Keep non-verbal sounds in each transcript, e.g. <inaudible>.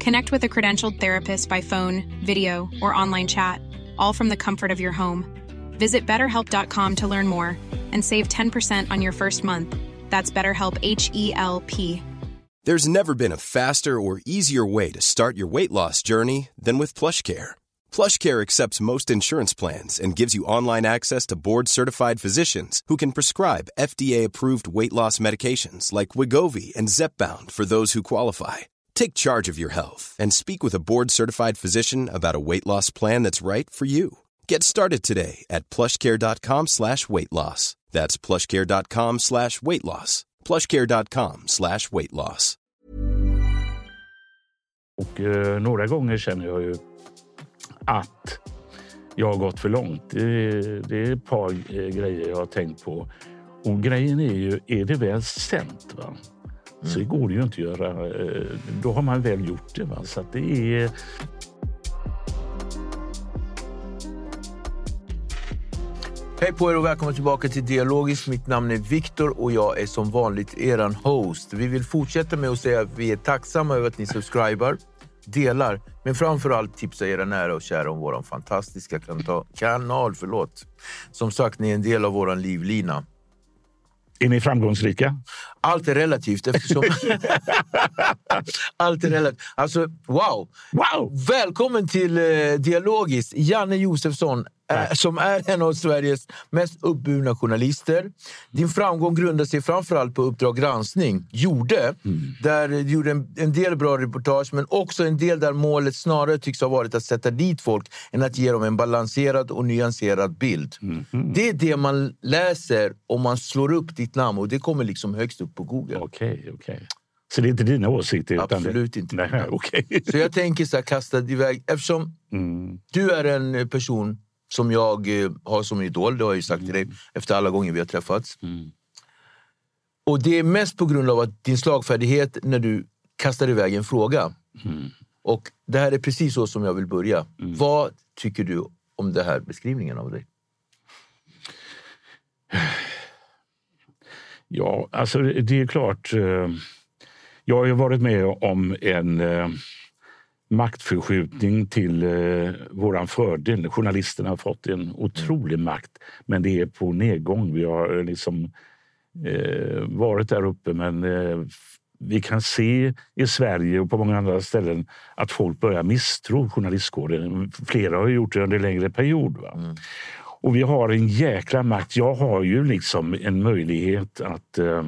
Connect with a credentialed therapist by phone, video, or online chat, all from the comfort of your home. Visit betterhelp.com to learn more and save 10% on your first month. That's BetterHelp H E L P. There's never been a faster or easier way to start your weight loss journey than with PlushCare. PlushCare accepts most insurance plans and gives you online access to board-certified physicians who can prescribe FDA-approved weight loss medications like Wigovi and Zepbound for those who qualify. Take charge of your health and speak with a board-certified physician about a weight loss plan that's right for you. Get started today at plushcare.com slash weight loss. That's plushcare.com slash weight loss. plushcare.com slash weight loss. Och eh, några gånger känner jag ju att jag har gått för långt. Det, det är ett par eh, grejer jag har tänkt på. Och grejen är ju, är det väl sent? Va? Så det går det ju inte att göra. eh, Då har man väl gjort det. Va? Så att det är... Hej på er och välkomna tillbaka till Dialogiskt. Mitt namn är Viktor och jag är som vanligt eran host. Vi vill fortsätta med att säga att vi är tacksamma över att ni subscribar, delar, men framför allt tipsar era nära och kära om vår fantastiska kanal. Förlåt. Som sagt, ni är en del av vår livlina. Är ni framgångsrika? Allt är relativt eftersom... <laughs> Allt är relativt. Alltså, wow! Wow! Välkommen till eh, Dialogiskt, Janne Josefsson, eh, som är en av Sveriges mest uppburna journalister. Din framgång grundar sig framförallt på Uppdrag granskning, gjorde, där du gjorde en, en del bra reportage, men också en del där målet snarare tycks ha varit att sätta dit folk än att ge dem en balanserad och nyanserad bild. Det är det man läser om man slår upp ditt namn och det kommer liksom högst upp på Google. Okej, okej. Så det är inte dina åsikter? Absolut det... inte Nej, <laughs> okej. Så jag tänker så här, kasta iväg. Eftersom Mm. du är en eh, person som jag eh, har som idol, det har jag ju sagt till dig efter alla gånger vi har träffats. Mm. Och det är mest på grund av att din slagfärdighet när du kastar iväg en fråga. Mm. Och det här är precis så som jag vill börja. Vad tycker du om den här beskrivningen av dig? Ja, alltså det är klart. eh, Jag har ju varit med om en eh, maktförskjutning till eh, våran fördel. Journalisterna har fått en otrolig makt, men det är på nedgång. Vi har liksom eh, varit där uppe, men eh, vi kan se i Sverige och på många andra ställen att folk börjar misstro journalistkåren. Flera har gjort det under en längre period. Va? Och vi har en jäkla makt. Jag har ju liksom en möjlighet att eh,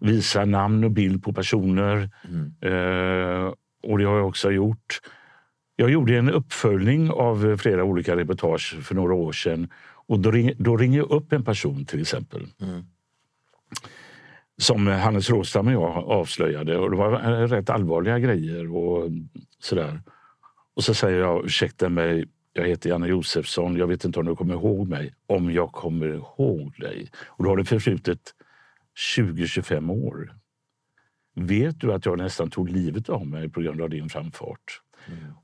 visa namn och bild på personer. Eh, och det har jag också gjort. Jag gjorde en uppföljning av flera olika reportage för några år sedan. Och då, ring, då ringer jag upp en person till exempel. Som Hannes Råstam och jag avslöjade. Och det var eh, rätt allvarliga grejer och sådär. Och så säger jag, ursäkta mig, jag heter Janne Josefsson, jag vet inte om du kommer ihåg mig. Om jag kommer ihåg dig. Och då har det förflutit 20-25 år. Vet du att jag nästan tog livet av mig på grund av din framfart?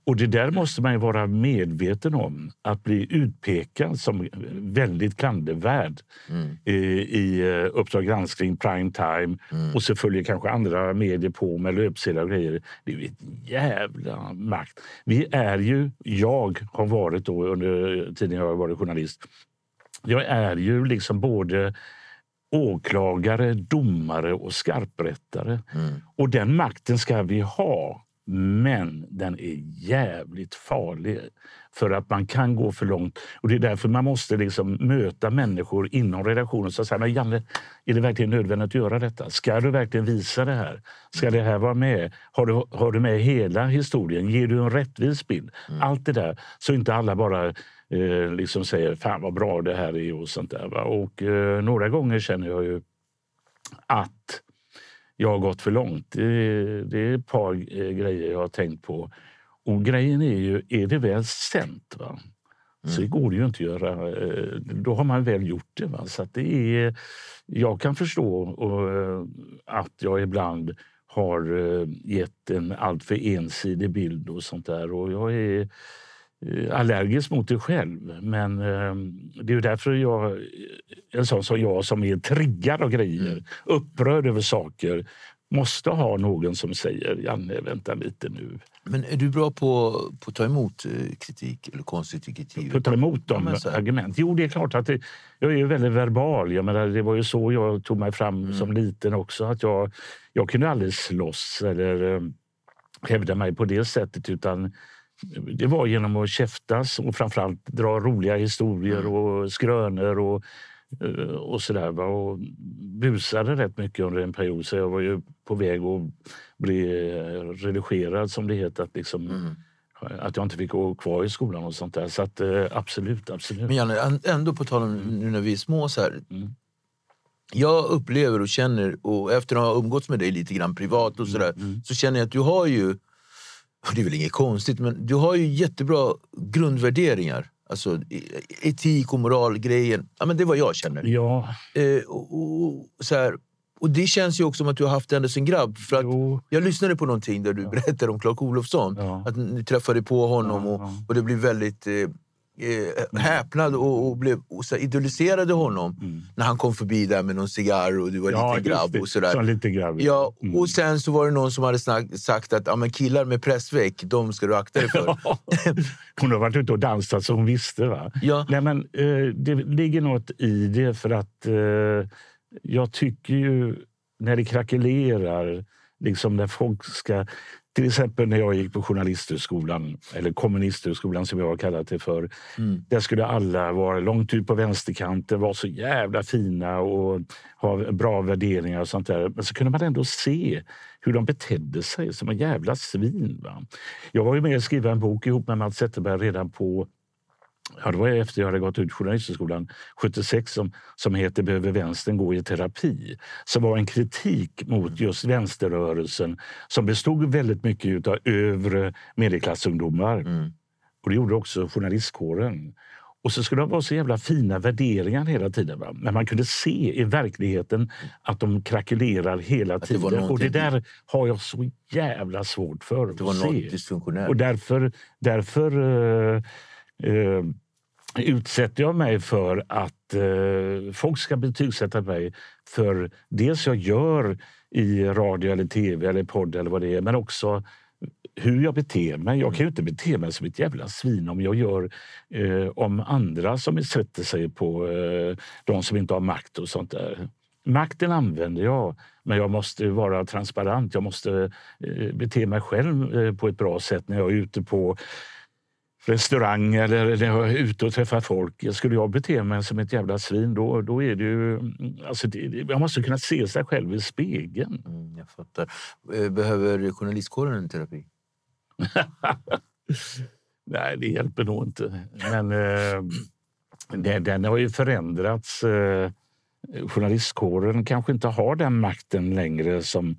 Och det där måste man ju vara medveten om. Att bli utpekad som väldigt klandervärd Mm. i, i eh, Uppdrag granskning, prime time Mm. och så följer kanske andra medier på med löpsedlar och grejer. Det är ett jävla makt. Vi är ju, jag har varit då under tiden jag har varit journalist, jag är ju liksom både åklagare, domare och skarprättare. Mm. Och den makten ska vi ha. Men den är jävligt farlig. För att man kan gå för långt. Och Det är därför man måste liksom möta människor inom redaktionen. Så säger, Janne, är det verkligen nödvändigt att göra detta? Ska du verkligen visa det här? Ska det här vara med? Har du, har du med hela historien? Ger du en rättvis bild? Allt det där. Så inte alla bara eh, liksom säger fan vad bra det här är och sånt där. Va? Och eh, några gånger känner jag ju att jag har gått för långt. Det, det är ett par eh, grejer jag har tänkt på. Och grejen är ju, är det väl sänt va? så går det ju inte att göra. eh, Då har man väl gjort det. Va? Så det är, jag kan förstå och, att jag ibland har gett en alltför ensidig bild och sånt där. Och jag är allergisk mot det själv. Men eh, det är därför jag, en sån som jag som är triggad av grejer, upprörd över saker, måste ha någon som säger Janne, vänta lite nu. Men är du bra på, på att ta emot eh, kritik eller konstruktiv kritik? För att ta emot Ja, de här. argument. Jo, det är klart att det, jag är väldigt verbal. Jag menar, det var ju så jag tog mig fram Mm. som liten också. Att jag, jag kunde aldrig slåss eller eh, hävda mig på det sättet. utan det var genom att käftas och framförallt dra roliga historier Mm. och skrönor och, eh, och sådär. va. Och busade rätt mycket under en period så jag var ju på väg att bli eh, redigerad som det heter. Att, liksom, Mm. att jag inte fick gå kvar i skolan och sånt där. Så att, eh, absolut, absolut. Men Janne, än- ändå på tal om nu när vi är små så här. Mm. Jag upplever och känner, och efter att ha umgåtts med dig lite grann privat och sådär, Mm. så känner jag att du har ju, <laughs> det är väl inget konstigt, men du har ju jättebra grundvärderingar. Alltså e- etik och moralgrejen. Ja, men det är vad jag känner. Ja, Eh, och, och, så här, och det känns ju också som att du har haft det ända sen grabb. För att jo. jag lyssnade på någonting där du berättade om Clark Olofsson. Ja. Att ni träffade på honom Ja, och, ja. och det blev väldigt eh, eh, häpnad och, och, blev, och så idoliserade honom när han kom förbi där med någon cigarr och du var Mm. ja, liten grabb. Och sådär. Som liten grabb. Ja, Mm. och sen så var det någon som hade snack, sagt att ja, men killar med pressväck, de ska du akta dig för. <laughs> Hon har varit ute och dansat så hon visste. Va? Ja. Nej, men, eh, det ligger något i det för att eh, jag tycker ju när det krackelerar, liksom när folk ska... Till exempel när jag gick på Journalisthögskolan, eller Kommunisthögskolan som jag har kallat det för. Mm. Där skulle alla vara långt ut på vänsterkanten, vara så jävla fina och ha bra värderingar och sånt där. Men så kunde man ändå se hur de betedde sig som en jävla svin. Va? Jag var ju med och skrev en bok ihop med Mats Zetterberg redan på Ja, det var efter jag hade gått ut Journalisthögskolan 76 som, som heter Behöver vänstern gå i terapi? Som var en kritik mot just vänsterrörelsen som bestod väldigt mycket av övre medelklassungdomar. Mm. Och det gjorde också journalistkåren. Och så skulle det vara så jävla fina värderingar hela tiden. Va? Men man kunde se i verkligheten att de krackelerar hela det tiden. Och det där har jag så jävla svårt för Det var att se. Och därför, därför eh, utsätter jag mig för att eh, folk ska betygsätta mig för dels jag gör i radio eller tv eller podd eller vad det är, men också hur jag beter mig. Jag kan ju inte bete mig som ett jävla svin om jag gör eh, om andra som sätter sig på eh, de som inte har makt och sånt där. Makten använder jag, men jag måste vara transparent. Jag måste eh, bete mig själv eh, på ett bra sätt när jag är ute på restaurang eller när jag är ute och träffar folk. Skulle jag bete mig som ett jävla svin då, då är det ju... Alltså det, man måste kunna se sig själv i spegeln. Mm, jag fattar. Eh, Behöver journalistkåren en terapi? <laughs> Nej, det hjälper nog inte. Men eh, den, den har ju förändrats. Eh, journalistkåren kanske inte har den makten längre som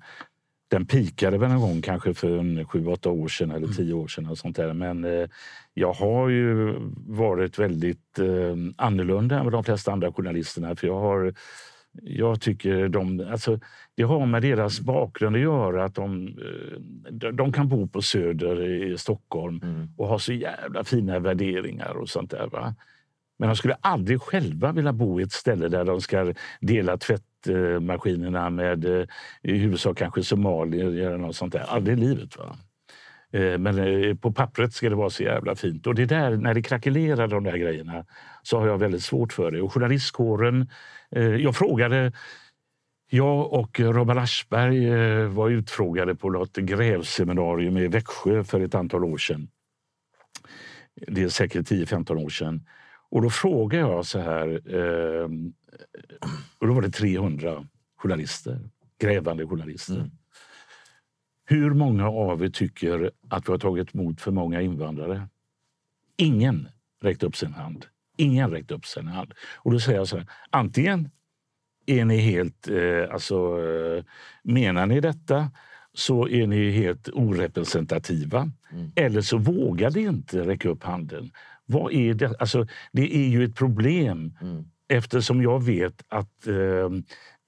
den pikade väl en gång kanske för en sju, åtta år sedan eller tio år sedan. Och sånt där. Men eh, jag har ju varit väldigt eh, annorlunda än de flesta andra journalisterna. För jag har jag tycker de, alltså, det har med deras bakgrund att göra. att De, eh, de kan bo på Söder i Stockholm mm. och ha så jävla fina värderingar och sånt där. Va? Men de skulle aldrig själva vilja bo i ett ställe där de ska dela tvättmaskinerna med eh, i huvudsak kanske somalier eller något sånt där. Aldrig i livet. Va? Eh, men eh, på pappret ska det vara så jävla fint. Och det där, när det krackelerar de där grejerna så har jag väldigt svårt för det. Och journalistkåren, eh, jag frågade jag och Robert Aschberg var utfrågade på något grävseminarium i Växjö för ett antal år sedan. Det är säkert 10-15 år sedan. Och då frågade jag så här, och då var det 300 journalister, grävande journalister. Mm. Hur många av er tycker att vi har tagit emot för många invandrare? Ingen räckte upp sin hand. Ingen räckte upp sin hand. Och då säger jag så här, antingen är ni helt, eh, alltså, eh, menar ni detta så är ni helt orepresentativa. Mm. Eller så vågar ni inte räcka upp handen. Vad är det? Alltså, det är ju ett problem mm. eftersom jag vet att eh,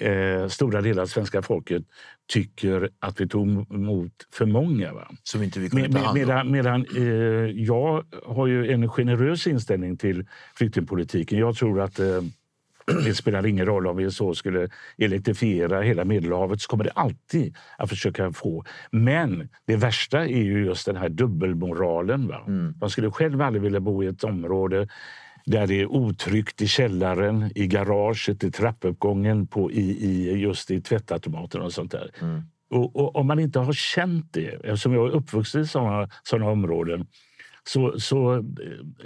eh, stora delar av svenska folket tycker att vi tog emot för många. Va? Som inte vi kunde med, om. Medan, medan eh, jag har ju en generös inställning till flyktingpolitiken. Jag tror att eh, det spelar ingen roll om vi så skulle elektrifiera hela Medelhavet så kommer det alltid att försöka få. Men det värsta är ju just den här dubbelmoralen. Va? Mm. Man skulle själv aldrig vilja bo i ett område där det är otryggt i källaren, i garaget, i trappuppgången, på, i, i, just i tvättautomaten och sånt där. Mm. Och, och, om man inte har känt det, eftersom jag är uppvuxen i såna, såna områden, så, så eh,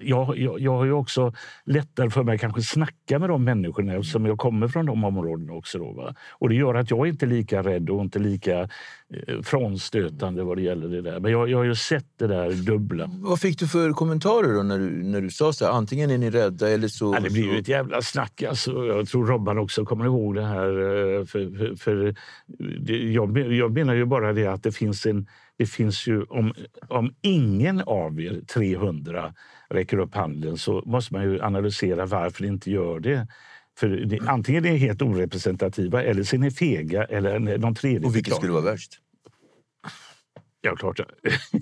jag, jag, jag har ju också lättare för mig att kanske snacka med de människorna eftersom jag kommer från de områdena också. Då, va? Och det gör att jag inte är lika rädd och inte lika eh, frånstötande vad det gäller det där. Men jag, jag har ju sett det där dubbla. Vad fick du för kommentarer då när du, när du sa så här, antingen är ni rädda eller så... Ja, det blir ju ett jävla snack. Alltså. Jag tror Robban också kommer ihåg det här. Eh, för, för, för jag, jag menar ju bara det att det finns en det finns ju, om, om ingen av er 300 räcker upp handen så måste man ju analysera varför ni inte gör det. För det, antingen är ni helt orepresentativa eller så är ni fega eller någon tredje Och vilket skulle vara värst? Ja, klart.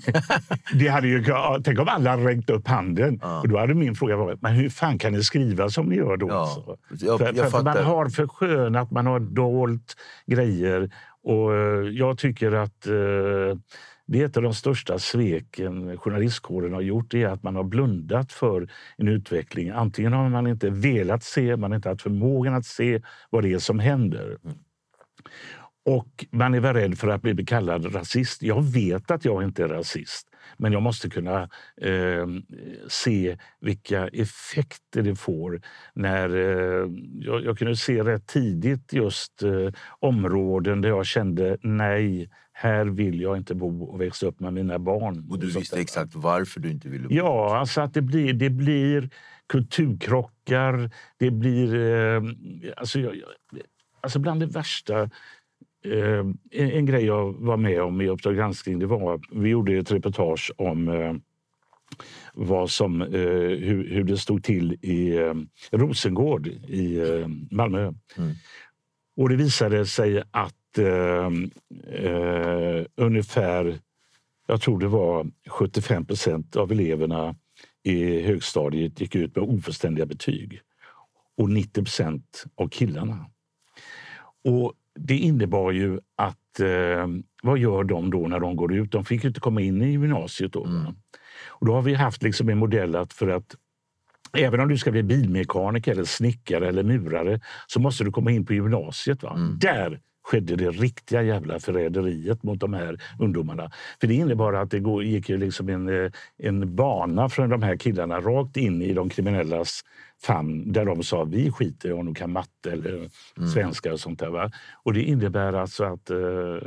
<laughs> det hade ju, tänk om alla hade räckt upp handen. Ja. Och då hade min fråga varit, men hur fan kan ni skriva som ni gör då? Ja, jag, för, jag för man har förskönat, man har dolt grejer. Och eh, jag tycker att eh, det är ett av de största sveken journalistkåren har gjort. Det är att man har blundat för en utveckling. Antingen har man inte velat se, man har inte haft förmågan att se vad det är som händer. Mm. Och man är väl rädd för att bli kallad rasist. Jag vet att jag inte är rasist. Men jag måste kunna eh, se vilka effekter det får. när eh, jag, jag, kunde se rätt tidigt just eh, områden där jag kände nej, här vill jag inte bo och växa upp med mina barn. Och du visste exakt varför du inte ville bo? Ja, alltså att det blir, det blir kulturkrockar. Det blir... Eh, alltså, jag, alltså bland det värsta Eh, en, en, grej jag var med om i Uppdrag granskning det var vi gjorde ett reportage om eh, vad som, eh, hur, hur, det stod till i eh, Rosengård i eh, Malmö. Mm. Och det visade sig att eh, ungefär, jag tror det var 75 procent av eleverna i högstadiet gick ut med ofullständiga betyg. Och 90 procent av killarna. Och det innebar ju att eh, vad gör de då när de går ut? De fick ju inte komma in i gymnasiet då. Mm. Och då har vi haft liksom en modell att för att Även om du ska bli bilmekaniker, eller snickare eller murare så måste du komma in på gymnasiet. Va? Mm. Där skedde det riktiga jävla förräderiet mot de här ungdomarna. För det innebar att det gick liksom en, eh, en bana från de här killarna rakt in i de kriminellas famn där de sa vi skiter i om de kan matte eller mm. svenska och sånt där. Va? Och det innebär alltså att uh,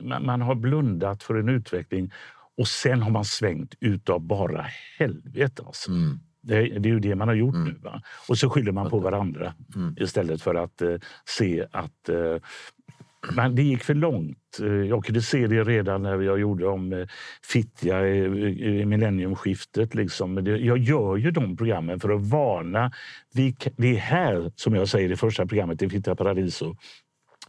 man, man, har blundat för en utveckling och sen har man svängt utav bara helvete. Alltså. Mm. Det, det, är ju det man har gjort mm. nu. Va? Och så skyller man på varandra mm. istället för att uh, se att uh, men det gick för långt. Eh, jag kunde se det redan när jag gjorde om eh, Fittja i, millenniumskiftet. Liksom. Jag gör ju de programmen för att varna. Vi är här, som jag säger i första programmet i Fittja Paradiso,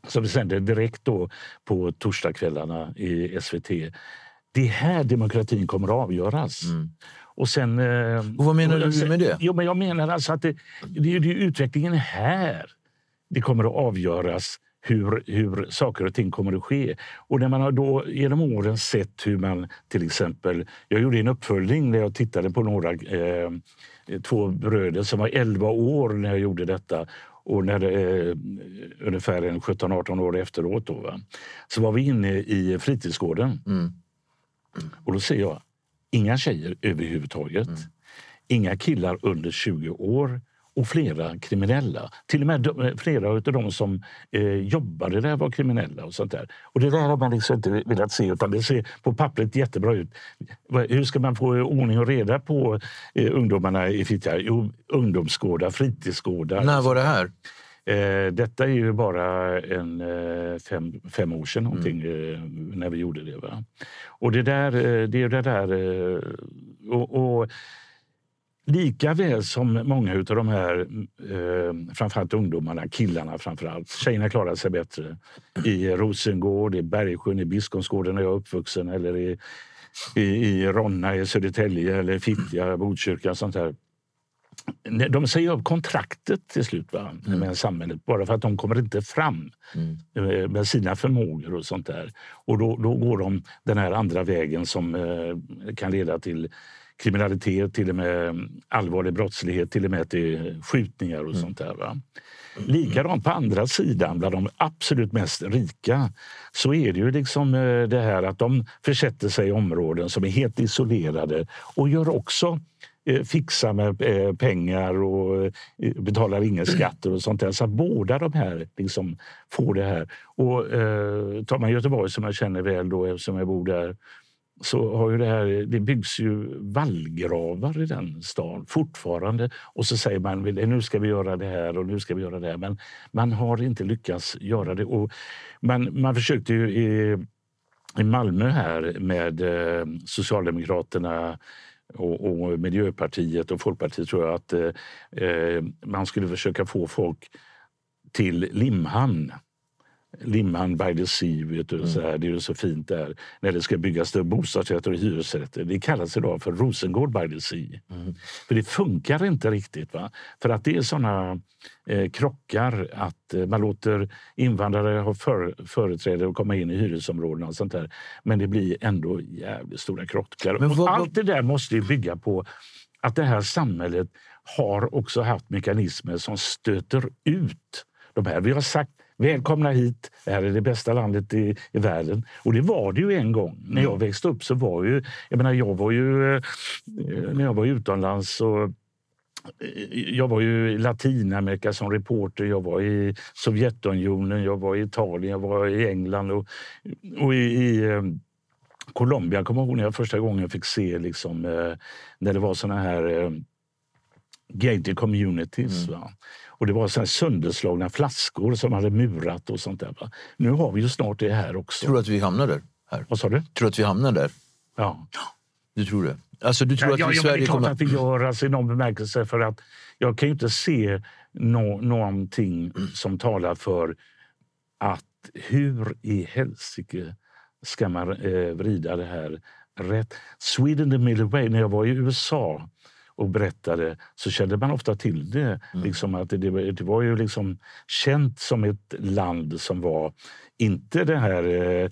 som vi sänder direkt då på torsdagskvällarna i SVT. Det är här demokratin kommer att avgöras. Mm. Och sen, eh, och vad menar du med det? Jo, men jag menar alltså att det, det, det är utvecklingen här det kommer att avgöras hur, hur saker och ting kommer att ske. Och när man har då genom åren sett hur man till exempel... Jag gjorde en uppföljning när jag tittade på några eh, två bröder som var 11 år när jag gjorde detta och när eh, ungefär 17-18 år efteråt då, va? så var vi inne i fritidsgården. Mm. Och då ser jag inga tjejer överhuvudtaget. Mm. Inga killar under 20 år och flera kriminella. Till och med eh, flera av de som eh, jobbade där var kriminella. och sånt där. Och Det där har man liksom inte velat se, utan det ser på pappret jättebra ut. Hur ska man få ordning och reda på eh, ungdomarna i Fittja? Jo, ungdomsgårdar, fritidsgårdar. När var det här? Eh, detta är ju bara en, eh, fem, fem år sedan någonting, mm. eh, när vi gjorde det. Va? Och det där... Eh, det är det där och, och Lika väl som många av de här, eh, framförallt ungdomarna, killarna framförallt. Tjejerna klarar sig bättre. I Rosengård, i Bergsjön, i Biskopsgården där jag är uppvuxen eller i, i, i Ronna, i Södertälje eller Fittja, Botkyrka. Sånt här. De säger upp kontraktet till slut va, mm. med samhället bara för att de kommer inte fram mm. Eh, med sina förmågor och sånt där. Och då, då går de den här andra vägen som eh, kan leda till kriminalitet, till och med allvarlig brottslighet, till och med till skjutningar och mm. sånt där. Va? Likadant på andra sidan, bland de absolut mest rika, så är det ju liksom eh, det här att de försätter sig i områden som är helt isolerade och gör också eh, fixar med eh, pengar och betalar inga skatter och sånt där. Så båda de här liksom får det här. Och eh, tar man Göteborg som jag känner väl då eftersom jag bor där så har ju det här, det byggs ju vallgravar i den stan fortfarande. Och så säger man nu ska vi göra det här och nu ska vi göra det här. Men man har inte lyckats göra det. Och man, man försökte ju i, i Malmö här med eh, Socialdemokraterna och, och, Miljöpartiet och Folkpartiet tror jag att eh, eh man skulle försöka få folk till Limhamn Limhamn by the Sea, vet du, mm. så här, det är ju så fint där. När det ska byggas bostadsrätter och hyresrätter. Det kallas idag för Rosengård by the Sea. Mm. För det funkar inte riktigt. Va? För att det är såna eh, krockar att eh, man låter invandrare ha för, företräde och komma in i hyresområdena och sånt där. Men det blir ändå jävligt stora krockar. Men vad, allt det där måste ju bygga på att det här samhället har också haft mekanismer som stöter ut de här. Vi har sagt Välkomna hit, det här är det bästa landet i, i världen. Och det var det ju en gång. När jag mm. växte upp så var ju... Jag menar, jag var ju... Eh, när jag var utomlands så eh, jag var ju i Latinamerika som reporter, jag var i Sovjetunionen, jag var i Italien, jag var i England och, och i, i eh, Colombia. Jag kommer ihåg när jag första gången fick se liksom, när det var såna här gated communities. Mm. Och det var så sönderslagna flaskor som hade murat och sånt där. Va? Nu har vi ju snart det här också. Tror du att vi hamnar där? Här? Vad sa du? Tror du att vi hamnar där? Ja. Du tror det? Alltså, du tror ja, att vi ja, Sverige det är klart kommer... att vi gör alltså, i någon bemärkelse. För att jag kan ju inte se no någonting som talar för att hur i helsike ska man eh, vrida det här rätt? Sweden the middle way. När jag var i USA och berättade så kände man ofta till det. Mm. Liksom att det, det, var ju liksom känt som ett land som var inte den här eh,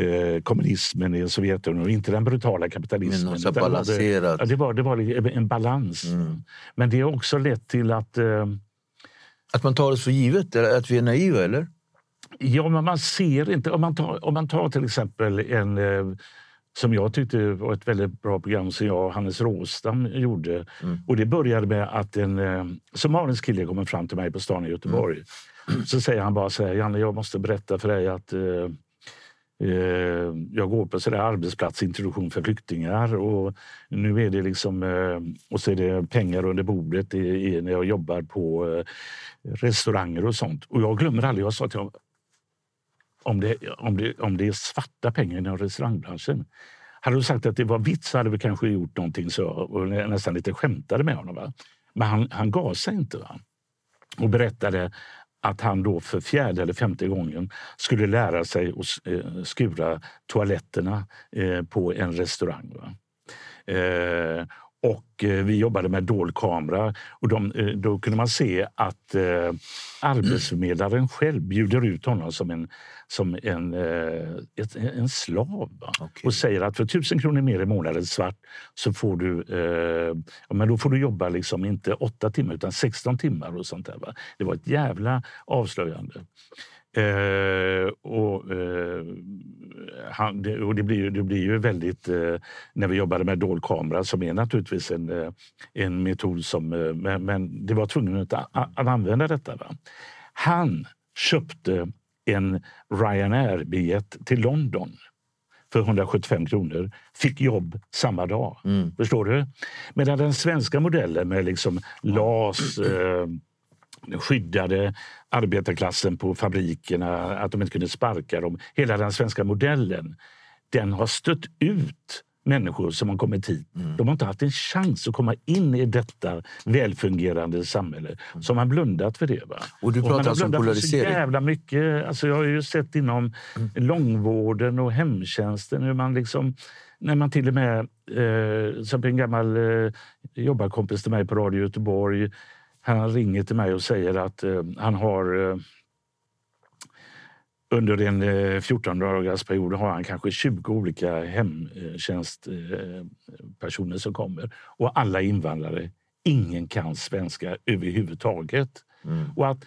eh kommunismen i Sovjetunionen, inte den brutala kapitalismen. Men balanserat. Det, det, var, det var en balans. Mm. Men det har också lett till att... Eh, att man tar det för givet? Att vi är naiva, eller? Ja, men man ser inte... Om man tar, om man tar till exempel en eh, som jag tyckte var ett väldigt bra program som jag och Hannes Råstam gjorde. Mm. Och det började med att en eh, somalisk kille kommer fram till mig på stan i Göteborg. Mm. <clears throat> Så säger han bara så här, Janne jag måste berätta för dig att eh, eh, jag går på sådär arbetsplatsintroduktion för flyktingar och nu är det liksom eh, och så är det pengar under bordet i, i, när jag jobbar på eh, restauranger och sånt. Och jag glömmer aldrig, jag sa till honom om det, om, det, om det är svarta pengar inom restaurangbranschen. Hade du sagt att det var vitt så hade vi kanske gjort någonting så och nästan lite skämtade med honom. Va? Men han, han gav sig inte. Va? Och berättade att han då för fjärde eller femte gången skulle lära sig att eh, skura toaletterna eh, på en restaurang. Va? Eh, och eh, vi jobbade med dold kamera och de, eh, då kunde man se att eh, arbetsförmedlaren själv bjuder ut honom som en, som en, eh, ett, en slav. Okay. Och säger att för tusen kronor mer i månaden svart så får du, eh, ja, men då får du jobba liksom inte åtta timmar utan 16 timmar. och sånt där. Va? Det var ett jävla avslöjande. Eh, och, eh, han, det, och det, blir, det blir ju väldigt... Eh, när vi jobbade med dold kamera som är naturligtvis en, eh, en metod som... Eh, men, men, det var tvungen att, att använda detta. Va? Han köpte en Ryanair-biljett till London för 175 kronor. Fick jobb samma dag. Mm. Förstår du? Medan den svenska modellen med liksom LAS eh, skyddade arbetarklassen på fabrikerna, att de inte kunde sparka dem. Hela den svenska modellen, den har stött ut människor som har kommit hit. Mm. De har inte haft en chans att komma in i detta välfungerande samhälle. Mm. Så man blundat för det. Va? Och du pratar alltså om polarisering? jävla mycket. Alltså jag har ju sett inom mm. långvården och hemtjänsten hur man liksom när man till och med, eh, som en gammal eh, jobbarkompis till mig på Radio Göteborg han ringer till mig och säger att eh, han har eh, under en eh, 14 dagars period har han kanske 20 olika hemtjänstpersoner som kommer och alla invandrare. Ingen kan svenska överhuvudtaget. Mm. Och att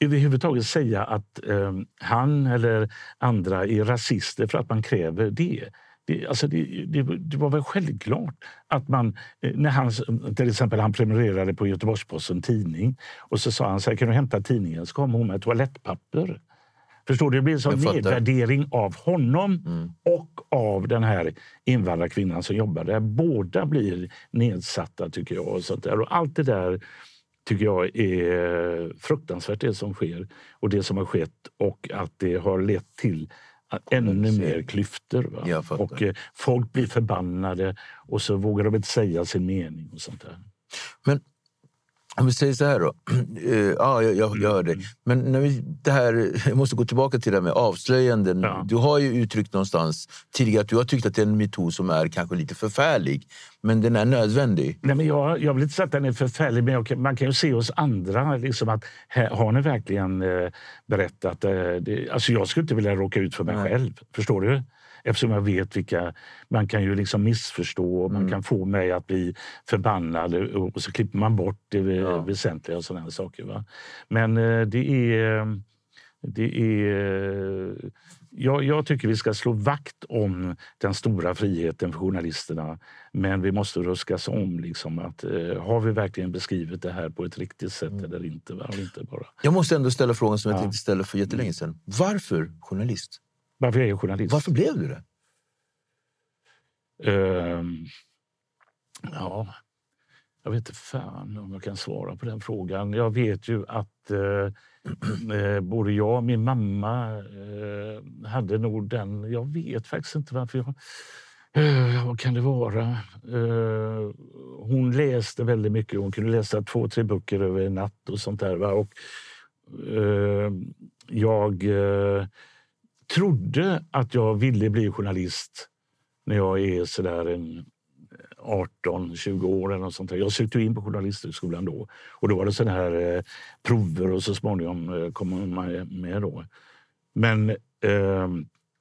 överhuvudtaget säga att eh, han eller andra är rasister för att man kräver det det, alltså det, det, det, var väl självklart att man... Eh, när han, till exempel han prenumererade på Göteborgs-Posten tidning och så sa han så här, kan du hämta tidningen? Så kom hon med toalettpapper. Förstår du? Det blir en sån nedvärdering av honom mm. och av den här invandrarkvinnan som jobbar där. Båda blir nedsatta tycker jag. Och sånt där. Och allt det där tycker jag är fruktansvärt det som sker och det som har skett och att det har lett till ännu mer klyftor. Och eh, folk blir förbannade och så vågar de inte säga sin mening. och sånt där. Men vi säger så här då. Uh, <clears throat> ja, jag, jag, jag hör dig. Mm. Men när vi, det här, jag måste gå tillbaka till det här med avslöjanden. Ja. Du har ju uttryckt någonstans tidigare att du har tyckt att det är en metod som är kanske lite förfärlig. Men den är nödvändig. Nej, men jag, jag vill inte säga att den är förfärlig, men jag, man kan ju se hos andra. Liksom att, här, har ni verkligen eh, berättat? Eh, det, alltså jag skulle inte vilja råka ut för mig Nej. själv. Förstår du? Eftersom jag vet vilka... Man kan ju liksom missförstå och man mm. kan få mig att bli förbannad och så klipper man bort det ja. väsentliga och sådana saker. Va? Men eh, det är... Det är jag, jag, tycker vi ska slå vakt om den stora friheten för journalisterna. Men vi måste ruskas om. Liksom, att, eh, har vi verkligen beskrivit det här på ett riktigt sätt mm. eller inte? Va? inte bara. Jag måste ändå ställa frågan som jag ja. tänkte ställa för jättelänge sedan. Varför journalist? Varför jag är journalist? Varför blev du det? Uh, ja, jag vet inte fan om jag kan svara på den frågan. Jag vet ju att uh, både jag och min mamma uh, hade nog den... Jag vet faktiskt inte varför jag... Uh, vad kan det vara? Uh, hon läste väldigt mycket. Hon kunde läsa två, tre böcker över en natt och sånt där. Va? Och, uh, jag trodde att jag ville bli journalist när jag är sådär en 18-20 år. Eller sånt där. Jag sökte in på Journalisthögskolan då. Och då var det sådana här eh, prover och så småningom eh, kom man med. Då. Men eh,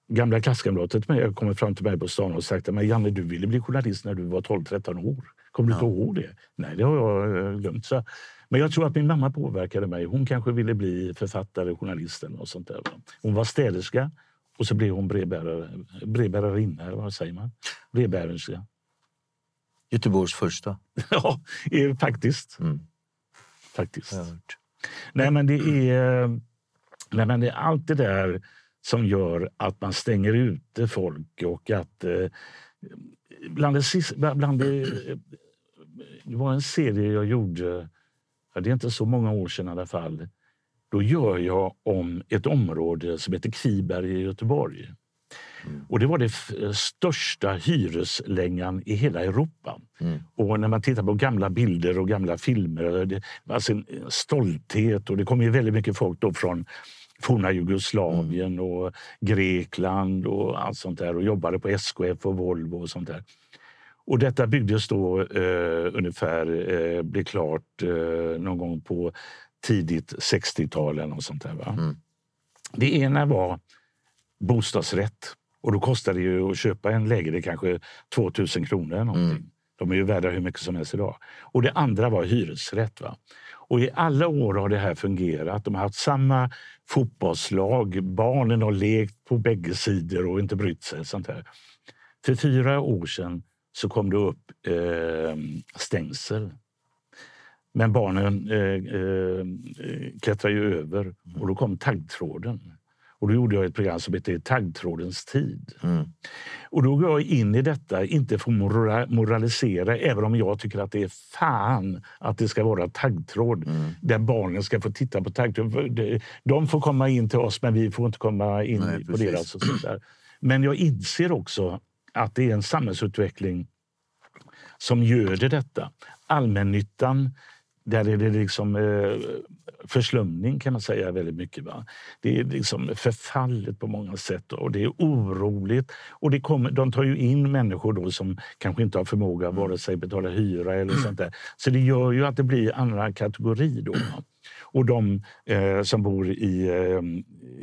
gamla klasskamrater mig kommit fram till mig på stan och sagt att Janne, du ville bli journalist när du var 12-13 år. Kommer du inte ihåg det? Nej, det har jag eh, glömt. Så men jag tror att min mamma påverkade mig. Hon kanske ville bli författare, journalist och sånt där. Hon var städerska och så blev hon brevbärare, brevbärarinna, eller vad säger man? Brevbärerska. Göteborgs första. <laughs> ja, faktiskt. Mm. Faktiskt. Nej, men det är... Nej, men det är allt det där som gör att man stänger ute folk och att... Eh, bland det, bland det, det var en serie jag gjorde det är inte så många år sedan i alla fall. då gör jag om ett område som heter Kviberg i Göteborg. Mm. Och det var det största hyreslängan i hela Europa. Mm. Och när man tittar på gamla bilder och gamla filmer, det var alltså en stolthet och det kom ju väldigt mycket folk då från forna Jugoslavien mm. och Grekland och allt sånt där och jobbade på SKF och Volvo och sånt där. Och detta byggdes då eh, ungefär, eh, blev klart eh, någon gång på tidigt 60-tal eller något sånt där. Mm. Det ena var bostadsrätt och då kostade det ju att köpa en lägenhet kanske 2000 kronor. Eller någonting. Mm. De är ju värda hur mycket som helst idag. Och det andra var hyresrätt. Va? Och i alla år har det här fungerat. De har haft samma fotbollslag. Barnen har lekt på bägge sidor och inte brytt sig. Sånt här. För fyra år sedan så kom det upp eh, stängsel. Men barnen eh, eh, klättrar ju över och då kom taggtråden. Och då gjorde jag ett program som heter Taggtrådens tid. Mm. Och då går jag in i detta, inte för att moralisera, även om jag tycker att det är fan att det ska vara taggtråd mm. där barnen ska få titta på taggtråd. De får komma in till oss, men vi får inte komma in Nej, på deras. Och sånt där. Men jag inser också att det är en samhällsutveckling som göder detta. Allmännyttan där är det liksom eh, förslumning kan man säga väldigt mycket. Va? Det är liksom förfallet på många sätt och det är oroligt. Och det kommer, de tar ju in människor då som kanske inte har förmåga att vare sig betala hyra eller sånt där. Så det gör ju att det blir andra kategori då. Va? Och de eh, som bor i, eh,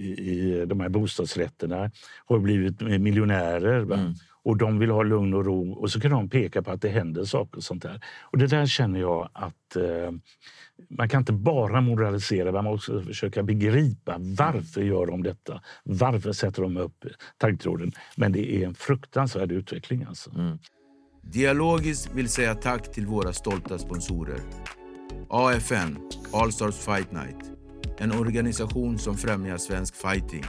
i, de här bostadsrätterna har blivit miljonärer. Va? Mm och de vill ha lugn och ro och så kan de peka på att det händer saker och sånt där. Och det där känner jag att eh, man kan inte bara moralisera, man måste försöka begripa varför gör de detta? Varför sätter de upp taggtråden? Men det är en fruktansvärd utveckling alltså. Mm. Dialogis vill säga tack till våra stolta sponsorer. AFN, All Stars Fight Night. En organisation som främjar svensk fighting.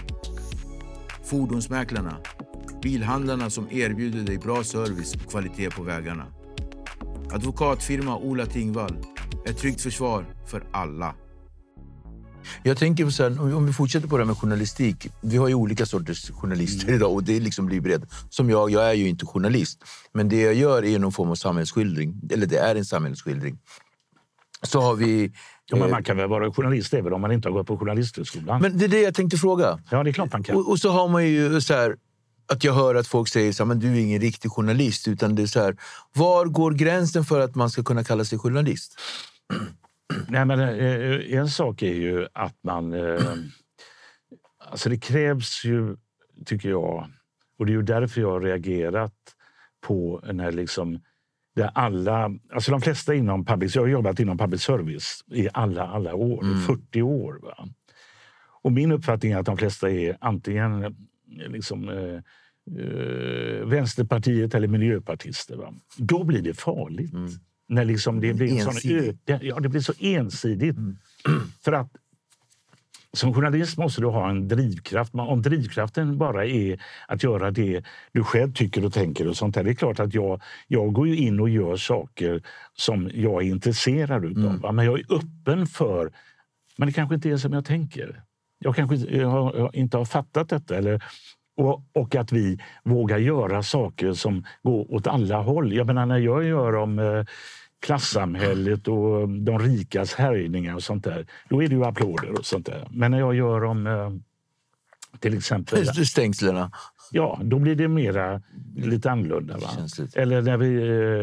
Fordonsmäklarna Bilhandlarna som erbjuder dig bra service och kvalitet på vägarna. Advokatfirma Ola Tingvall. Ett tryggt försvar för alla. Jag tänker så här, om vi fortsätter på det här med journalistik. Vi har ju olika sorters journalister mm. idag och det liksom blir bredd. Som jag, jag är ju inte journalist. Men det jag gör är någon form av samhällsskildring. Eller det är en samhällsskildring. Så har vi... Ja, men man kan väl vara journalist även om man inte har gått på journalisthögskolan? Men det är det jag tänkte fråga. Ja, det är klart man kan. Och, och så har man ju så här, att jag hör att folk säger att du är ingen riktig journalist. Utan det är så här, var går gränsen för att man ska kunna kalla sig journalist? <clears throat> Nej, men, eh, en sak är ju att man... Eh, <clears throat> alltså det krävs ju, tycker jag, och det är därför jag har reagerat på när liksom där alla, alltså de flesta inom public, jag har jobbat inom public service i alla, alla år, mm. 40 år. Va? Och min uppfattning är att de flesta är antingen liksom, eh, eh, Vänsterpartiet eller miljöpartister. Va? Då blir det farligt. Mm. När liksom det, blir ensidigt. Sån, ja, det blir så ensidigt. Mm. För att som journalist måste du ha en drivkraft. Om drivkraften bara är att göra det du själv tycker och tänker och sånt där. Det är klart att jag, jag går ju in och gör saker som jag är intresserad utav. Mm. Men jag är öppen för, men det kanske inte är som jag tänker jag kanske inte har fattat detta. Eller, och, och, att vi vågar göra saker som går åt alla håll. Jag menar, när jag gör om eh, klassamhället och de rikas härjningar och sånt där, då är det ju applåder och sånt där. Men när jag gör om eh, till exempel... Stängslerna. Ja, då blir det mera lite annorlunda. Va? Eller när, vi,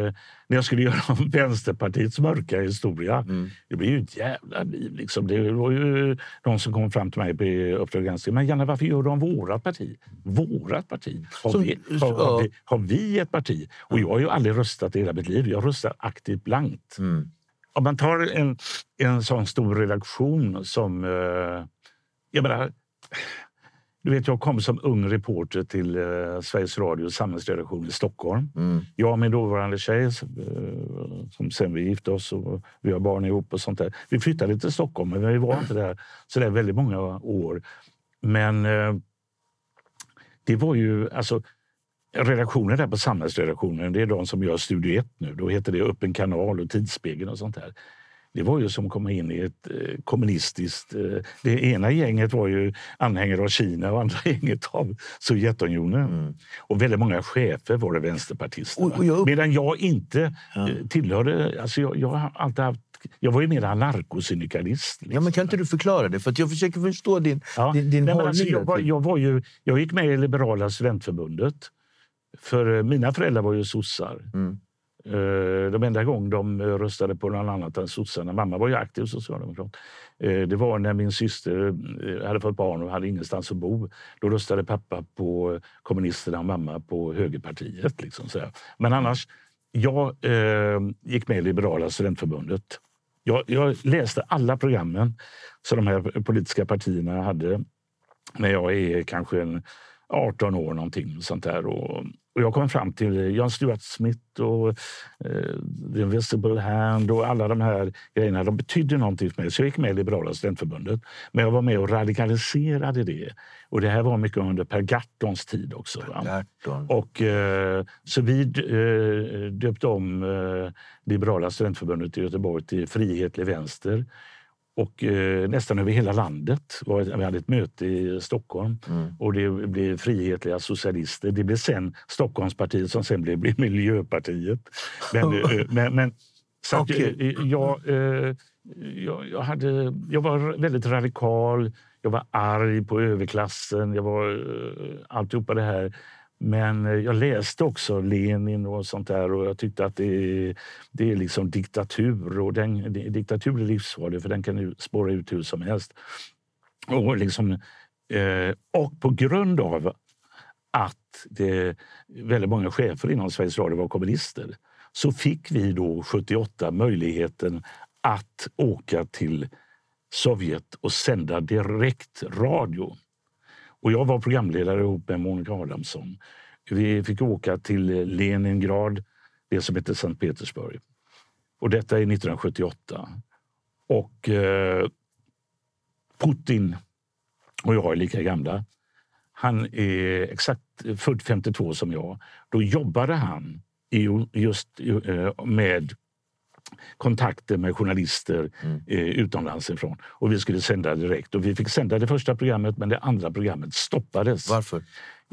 eh, när jag skulle <laughs> göra om Vänsterpartiets mörka historia. Mm. Det blev ju ett jävla liv. Liksom. Det var ju de som kom fram till mig på Uppdrag granskning. Men Janne, varför gör du om vårat parti? Vårat parti? Har, som, vi, har, har, vi, har, vi, ett parti? Och jag har ju aldrig röstat i hela mitt liv. Jag röstar aktivt blankt. Mm. Om man tar en, en sån stor redaktion som... Eh, jag menar, du vet, jag kom som ung reporter till eh, Sveriges Radios samhällsredaktion i Stockholm. Mm. Jag och min dåvarande tjej, eh, som sen vi gifte oss och vi har barn ihop och sånt där. Vi flyttade till Stockholm, men vi var inte där så där väldigt många år. Men eh, det var ju... alltså Redaktionen där på Samhällsredaktionen, det är de som gör Studio 1 nu. Då heter det Öppen kanal och Tidsspegeln och sånt där. Det var ju som komma in i ett eh, kommunistiskt... Eh, det ena gänget var ju anhängare av Kina och andra <laughs> gänget av Sovjetunionen. Mm. Och väldigt många chefer var det vänsterpartister. Och, och jag... Medan jag inte ja. Eh, tillhörde... Alltså jag, jag har alltid haft jag var ju mer anarkosyndikalist. Liksom. Ja, men kan inte du förklara det? För jag försöker förstå din, ja. din, din hållning. Alltså, jag, var, jag, var ju, jag gick med i Liberala studentförbundet. För mina föräldrar var ju sossar. Mm. Eh, de enda gång de eh, röstade på någon annat än sossarna, mamma var ju aktiv socialdemokrat, eh, det var när min syster hade fått barn och hade ingenstans att bo. Då röstade pappa på kommunisterna och mamma på högerpartiet. Liksom så Men annars, jag gick med i Liberala studentförbundet. Jag, jag, läste alla programmen som de här politiska partierna hade när jag är kanske en 18 år någonting sånt där. Och, och jag kom fram till John Stuart Smith och eh, The Invisible Hand och alla de här grejerna. De betydde någonting för mig. Så jag gick med i Liberala studentförbundet. Men jag var med och radikaliserade det. Och det här var mycket under Per Gahrtons tid också. Och, eh, så vi eh, döpte om eh, Liberala studentförbundet i Göteborg till Frihetlig vänster och eh, nästan över hela landet. Vi hade ett möte i Stockholm mm. och det blev Frihetliga socialister. Det blev sen Stockholmspartiet som sen blev, blev Miljöpartiet. Men, <laughs> eh, men, men så okay. att, eh, jag, eh, jag, jag, hade, jag var väldigt radikal. Jag var arg på överklassen. Jag var eh, alltihopa det här. Men eh, jag läste också Lenin och sånt där och jag tyckte att det är, det är liksom diktatur och den, diktatur är livsfarlig för den kan spåra ut hur som helst. Och, liksom, eh, och på grund av att det, väldigt många chefer inom Sveriges Radio var kommunister så fick vi då 78 möjligheten att åka till Sovjet och sända direkt radio. Och jag var programledare ihop med Monica Adamsson. Vi fick åka till eh, Leningrad, det som heter Sankt Petersburg. Och detta är 1978. Och eh, Putin och jag är lika gamla. Han är exakt född 52 som jag. Då jobbade han just eh, med kontakter med journalister mm. eh, utomlands ifrån. Och vi skulle sända direkt. Och vi fick sända det första programmet men det andra programmet stoppades. Varför?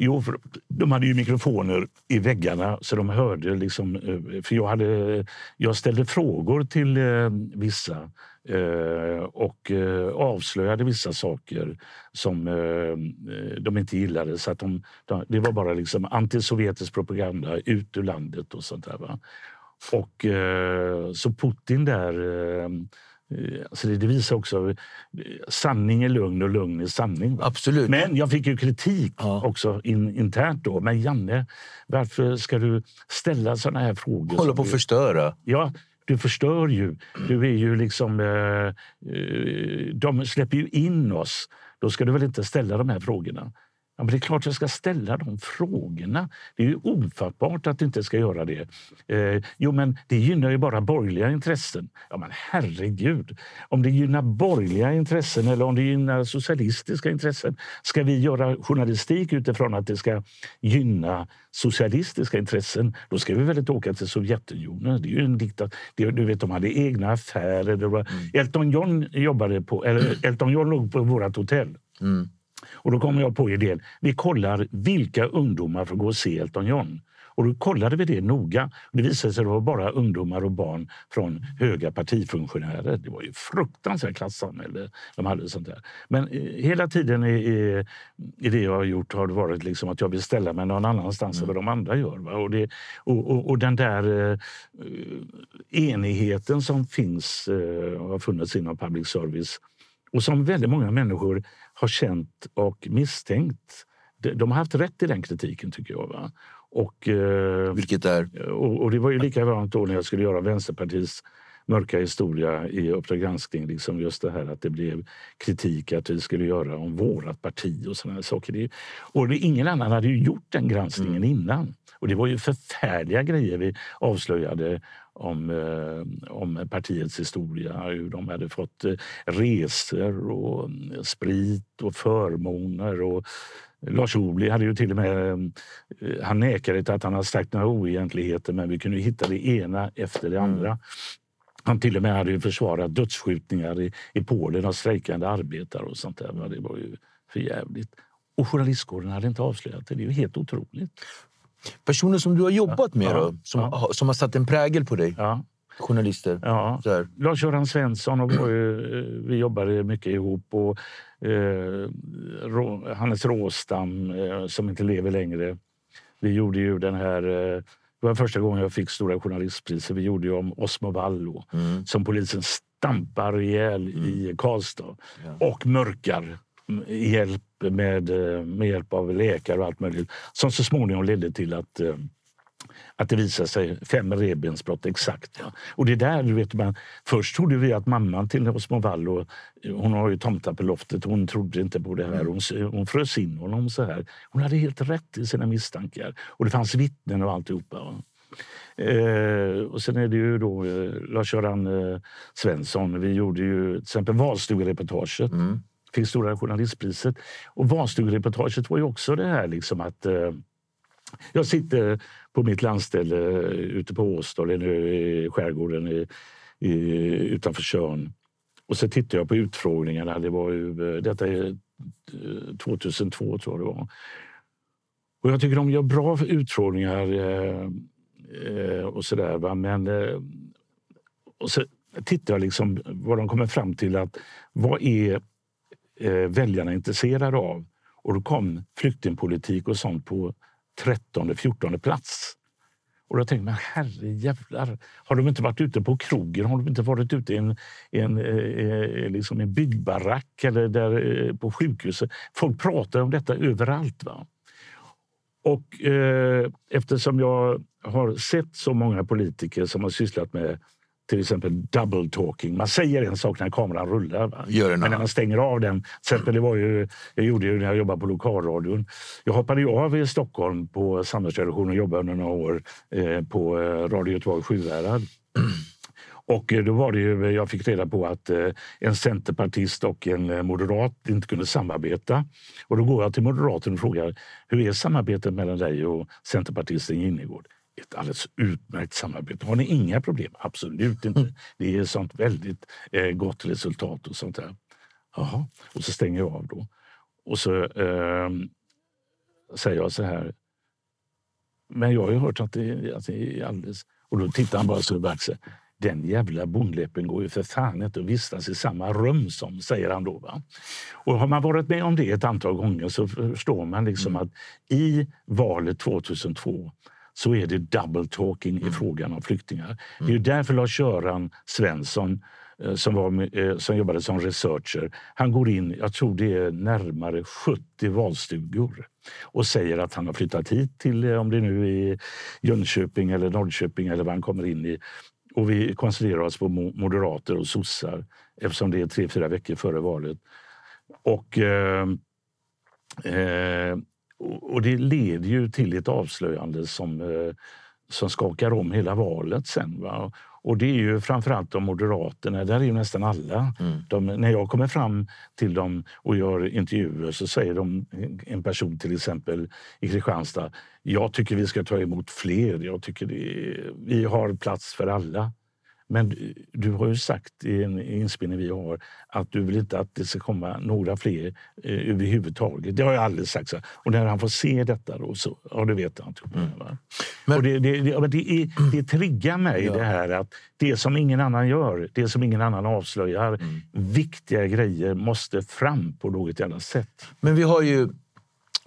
Jo, de hade ju mikrofoner i väggarna så de hörde. Liksom, eh, för jag, hade, jag ställde frågor till eh, vissa eh, och eh, avslöjade vissa saker som eh, de inte gillade. Så att de, de, det var bara liksom antisovjetisk propaganda ut ur landet och sånt där. Va? Och eh, så Putin där eh, Alltså det, visar också sanning är lugn och lugn är sanning. Absolut. Men jag fick ju kritik ja. också in, internt då. Men Janne, varför ska du ställa såna här frågor? Håller på att förstöra. Ja, du förstör ju. Du är ju liksom... Eh, de släpper ju in oss. Då ska du väl inte ställa de här frågorna? Ja, men det är klart jag ska ställa de frågorna. Det är ju ofattbart att du inte ska göra det. Eh, jo, men det gynnar ju bara borgerliga intressen. Ja, men herregud. Om det gynnar borgerliga intressen eller om det gynnar socialistiska intressen. Ska vi göra journalistik utifrån att det ska gynna socialistiska intressen, då ska vi väl inte åka till Sovjetunionen. Det är ju en diktat. Du vet, de hade egna affärer. Var, mm. Elton John jobbade på, eller Elton John låg på vårt hotell. Mm. Och då kom jag på idén, vi kollar vilka ungdomar får gå och se Elton John. Och då kollade vi det noga. Det visade sig att det var bara ungdomar och barn från höga partifunktionärer. Det var ju fruktansvärt klassamhälle de hade. sånt där. Men eh, hela tiden i, i, i, det jag har gjort har det varit liksom att jag vill ställa mig någon annanstans mm. än vad de andra gör. Och, det, och, och, och, den där eh, enigheten som finns eh, har funnits inom public service och som väldigt många människor har känt och misstänkt. De har haft rätt i den kritiken tycker jag. Va? Och, eh, Vilket är? Och, och, det var ju likadant då när jag skulle göra Vänsterpartiets mörka historia i Uppdrag granskning. Liksom just det här att det blev kritik att vi skulle göra om vårat parti och sådana saker. Och det, ingen annan hade ju gjort den granskningen mm. innan. Och det var ju förfärliga grejer vi avslöjade om, eh, om partiets historia. Hur de hade fått eh, resor och eh, sprit och förmåner. Och Lars Ohly hade ju till och med... Han nekade till att han hade sagt några oegentligheter men vi kunde hitta det ena efter det mm. andra. Han till och med hade ju försvarat dödsskjutningar i, i Polen av strejkande arbetare och sånt där. Det var ju för jävligt. Och journalistkåren hade inte avslöjat det. Det är ju helt otroligt. Personer som du har jobbat med Ja. då, som, Ja. har- som har satt en prägel på dig? Ja. Journalister? Ja. Lars-Göran Svensson och eh, vi jobbade mycket ihop. Och, eh, Rå, Hannes Råstam, eh, som inte lever längre. Vi gjorde ju den här... Eh, det var första gången jag fick Stora journalistpriset. Vi gjorde om Osmo Vallo Mm. som polisen stampar ihjäl i Karlstad och mörkar i hjälp med, eh, med hjälp av läkare och allt möjligt som så småningom ledde till att eh, att det visade sig fem revbensbrott exakt. Ja. Och det där, du vet, man, först trodde vi att mamman till Osmo Vallo, hon har ju tomtar på loftet, hon trodde inte på det här. Hon, hon frös in honom så här. Hon hade helt rätt i sina misstankar. Och det fanns vittnen och alltihopa. va. Eh, och sen är det ju då eh, Lars-Göran eh, Svensson. Vi gjorde ju till exempel valstugereportaget. Mm. Fick Stora journalistpriset. Och Vanstugereportaget var ju också det här liksom att eh, jag sitter på mitt landställe eh, ute på Åstad. en i skärgården i, i, utanför Tjörn. Och så tittar jag på utfrågningarna. Det var ju, eh, detta är eh, 2002 tror jag det var. Och jag tycker de gör bra utfrågningar eh, och och sådär. va. Men eh, och så tittar jag liksom vad de kommer fram till att vad är eh, väljarna intresserade av? Och då kom flyktingpolitik och sånt på 13 14 plats. Och då tänkte man, herre jävlar, har de inte varit ute på krogen? Har de inte varit ute i en, en, eh, eh, liksom en byggbarack eller där, eh, på sjukhuset? Folk pratar om detta överallt. Va? Och eh, eftersom jag har sett så många politiker som har sysslat med till exempel double talking. Man säger en sak när kameran rullar. Men när man stänger av den. Till exempel, det var ju, jag gjorde ju när jag jobbade på lokalradion. Jag hoppade ju av i Stockholm på samhällsredaktionen och jobbade under några år eh, på eh, Radio Göteborg Sjuhärad. <clears throat> Och eh, då var det ju, jag fick reda på att eh, en centerpartist och en moderat inte kunde samarbeta. Och då går jag till moderaten och frågar hur är samarbetet mellan dig och centerpartisten Ginnegård? Ett alldeles utmärkt samarbete. Har ni inga problem? Absolut inte. Det är sånt väldigt eh, gott resultat och sånt där. Jaha, och så stänger jag av då. Och så eh, säger jag så här. Men jag har ju hört att det, att det är alldeles... Och då tittar han bara så över axeln. Den jävla bondläppen går ju för fan inte att vistas i samma rum som, säger han då. Va? Och har man varit med om det ett antal gånger så förstår man liksom att i valet 2002 så är det double talking i frågan om flyktingar. Det är ju därför Lars-Göran Svensson eh, som, var, eh, som jobbade som researcher, han går in, jag tror det är närmare 70 valstugor och säger att han har flyttat hit till, eh, om det nu är Jönköping eller Norrköping eller vad han kommer in i. Och vi koncentrerar oss på mo- moderater och sossar eftersom det är tre, fyra veckor före valet. Och, eh, eh, och det leder ju till ett avslöjande som, eh, som skakar om hela valet sen. Va? Och det är ju framförallt de Moderaterna, där är ju nästan alla. De, när jag kommer fram till dem och gör intervjuer så säger de, en person till exempel i Kristianstad, jag tycker vi ska ta emot fler, jag tycker det, vi har plats för alla. Men du- du har ju sagt i en inspelning vi har att du vill inte att det ska komma några fler eh, överhuvudtaget. Det har jag aldrig sagt. Så. Och när han får se detta då så, ja det vet han. Typ, va? Men- och det, det, det, ja, det, är, det <clears throat> triggar mig det här att det som ingen annan gör, det som ingen annan avslöjar, viktiga grejer måste fram på något jävla sätt. Men vi har ju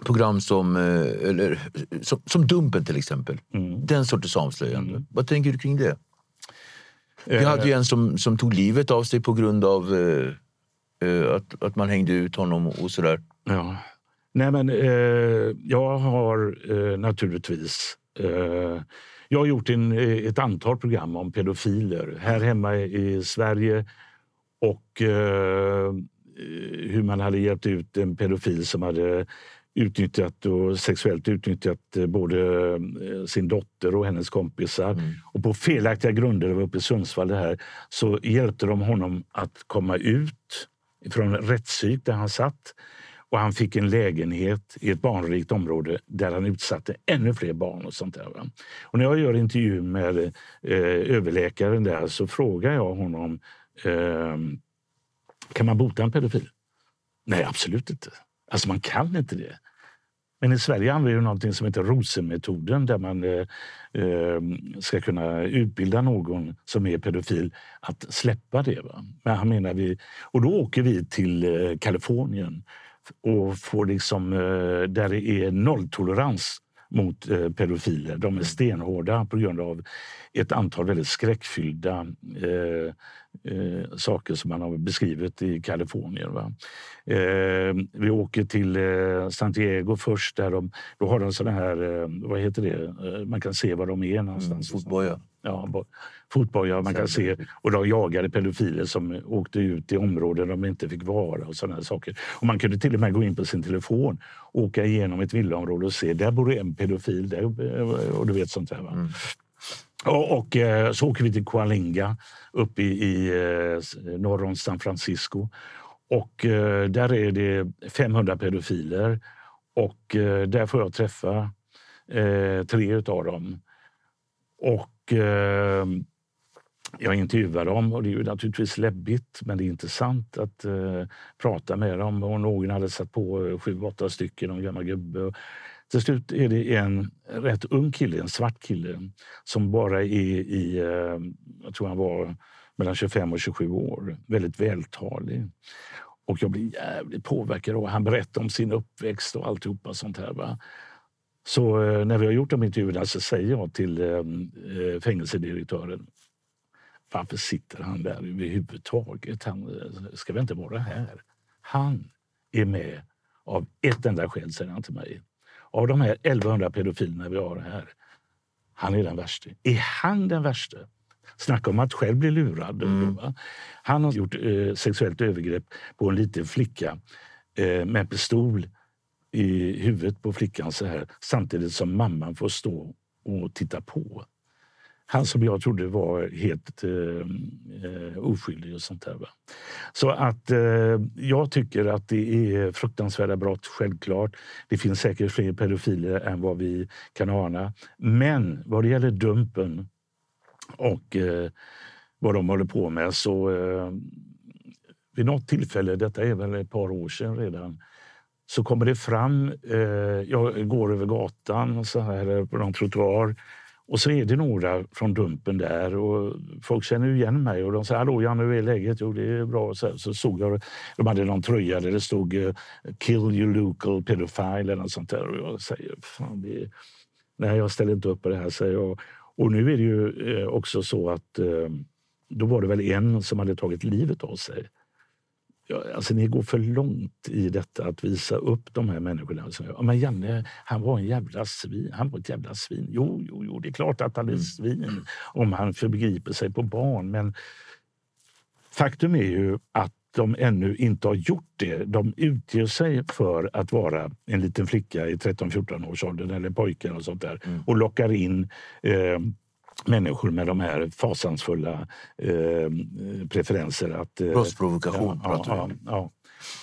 program som, eh, eller, som, som Dumpen till exempel. Mm. Den sortens avslöjande. Vad tänker du kring det? Vi hade ju en som, som tog livet av sig på grund av eh, eh, att, att man hängde ut honom och sådär. Ja. Nej, men eh, jag har eh, naturligtvis... Eh, jag har gjort en, eh, ett antal program om pedofiler här hemma i Sverige och eh, hur man hade hjälpt ut en pedofil som hade utnyttjat och sexuellt utnyttjat eh, både eh, sin dotter och hennes kompisar. Och på felaktiga grunder, det var uppe i Sundsvall det här, så hjälpte de honom att komma ut från rättspsyk där han satt. Och han fick en lägenhet i ett barnrikt område där han utsatte ännu fler barn. och sånt där. Och när jag gör intervju med eh, överläkaren där så frågar jag honom eh, kan man bota en pedofil? Nej, absolut inte. Alltså man kan inte det. Men i Sverige använder vi någonting som heter Rosenmetoden där man eh, ehm, ska kunna utbilda någon som är pedofil att släppa det. Va? Men han menar vi, och då åker vi till eh, Kalifornien och får liksom, eh, där det är nolltolerans mot eh, pedofiler. De är stenhårda på grund av ett antal väldigt skräckfyllda eh, eh, saker som man har beskrivit i Kalifornien. Va? Eh, vi åker till eh, Santiago först. Där de, då har de såna här, eh, vad heter det, man kan se var de är någonstans. Mm, fotboja. Ja, fotboja. Man kan se, och de jagade pedofiler som åkte ut i områden de inte fick vara och sådana saker. Och man kunde till och med gå in på sin telefon, åka igenom ett villaområde och se, där bor en pedofil. Där, och du vet sånt där. Va? Mm. Och, och, eh, så åker vi till Coalinga uppe i, i eh, norr om San Francisco. Och eh, där är det 500 pedofiler och där får jag träffa tre av dem. Och Eh, jag intervjuar dem och det är ju naturligtvis läbbigt men det är intressant att eh, prata med dem. Och någon hade satt på eh, sju, åtta stycken, om gammal gubbe. Till slut är det en rätt ung kille, en svart kille som bara är i, eh, jag tror han var mellan 25 och 27 år. Väldigt vältalig. Och jag blir jävligt påverkad. Och han berättar om sin uppväxt och alltihopa sånt här. Va? Så eh, när vi har gjort de intervjuerna så säger jag till eh, eh fängelsedirektören varför sitter han där överhuvudtaget? Han ska väl inte vara här? Han är med av ett enda skäl, säger han till mig. Av de här 1100 pedofilerna vi har här, han är den värsta. Är han den värsta? Snacka om att själv bli lurad. Mm. Han har gjort eh, sexuellt övergrepp på en liten flicka eh, med pistol i huvudet på flickan så här samtidigt som mamman får stå och titta på. Han som jag trodde var helt eh, eh, oskyldig och sånt där. Va? Så att eh, jag tycker att det är fruktansvärda brott, självklart. Det finns säkert fler pedofiler än vad vi kan ana. Men vad det gäller Dumpen och eh, vad de håller på med så eh, vid något tillfälle, detta är väl ett par år sedan redan, så kommer det fram, eh, jag går över gatan så här eh, på någon trottoar och så är det några från Dumpen där och folk känner igen mig och de säger hallå Janne, hur är läget? Jo, det är bra. Så, så såg jag, de hade någon tröja där det stod eh, kill your local pedophile eller något sånt där. Och jag säger, fan, det, nej, jag ställer inte upp på det här, säger jag. Och nu är det ju eh, också så att eh, då var det väl en som hade tagit livet av sig. Alltså, ni går för långt i detta att visa upp de här människorna. Ja, men Janne, han var en jävla svin. Han var ett jävla svin. Jo, jo, jo, det är klart att han är mm. svin om han förgriper sig på barn. Men faktum är ju att de ännu inte har gjort det. De utger sig för att vara en liten flicka i 13-14 års åldern eller pojkar och sånt där mm. och lockar in eh, människor med de här fasansfulla eh, preferenser. Att, eh, Brottsprovokation ja, pratar ja, ja,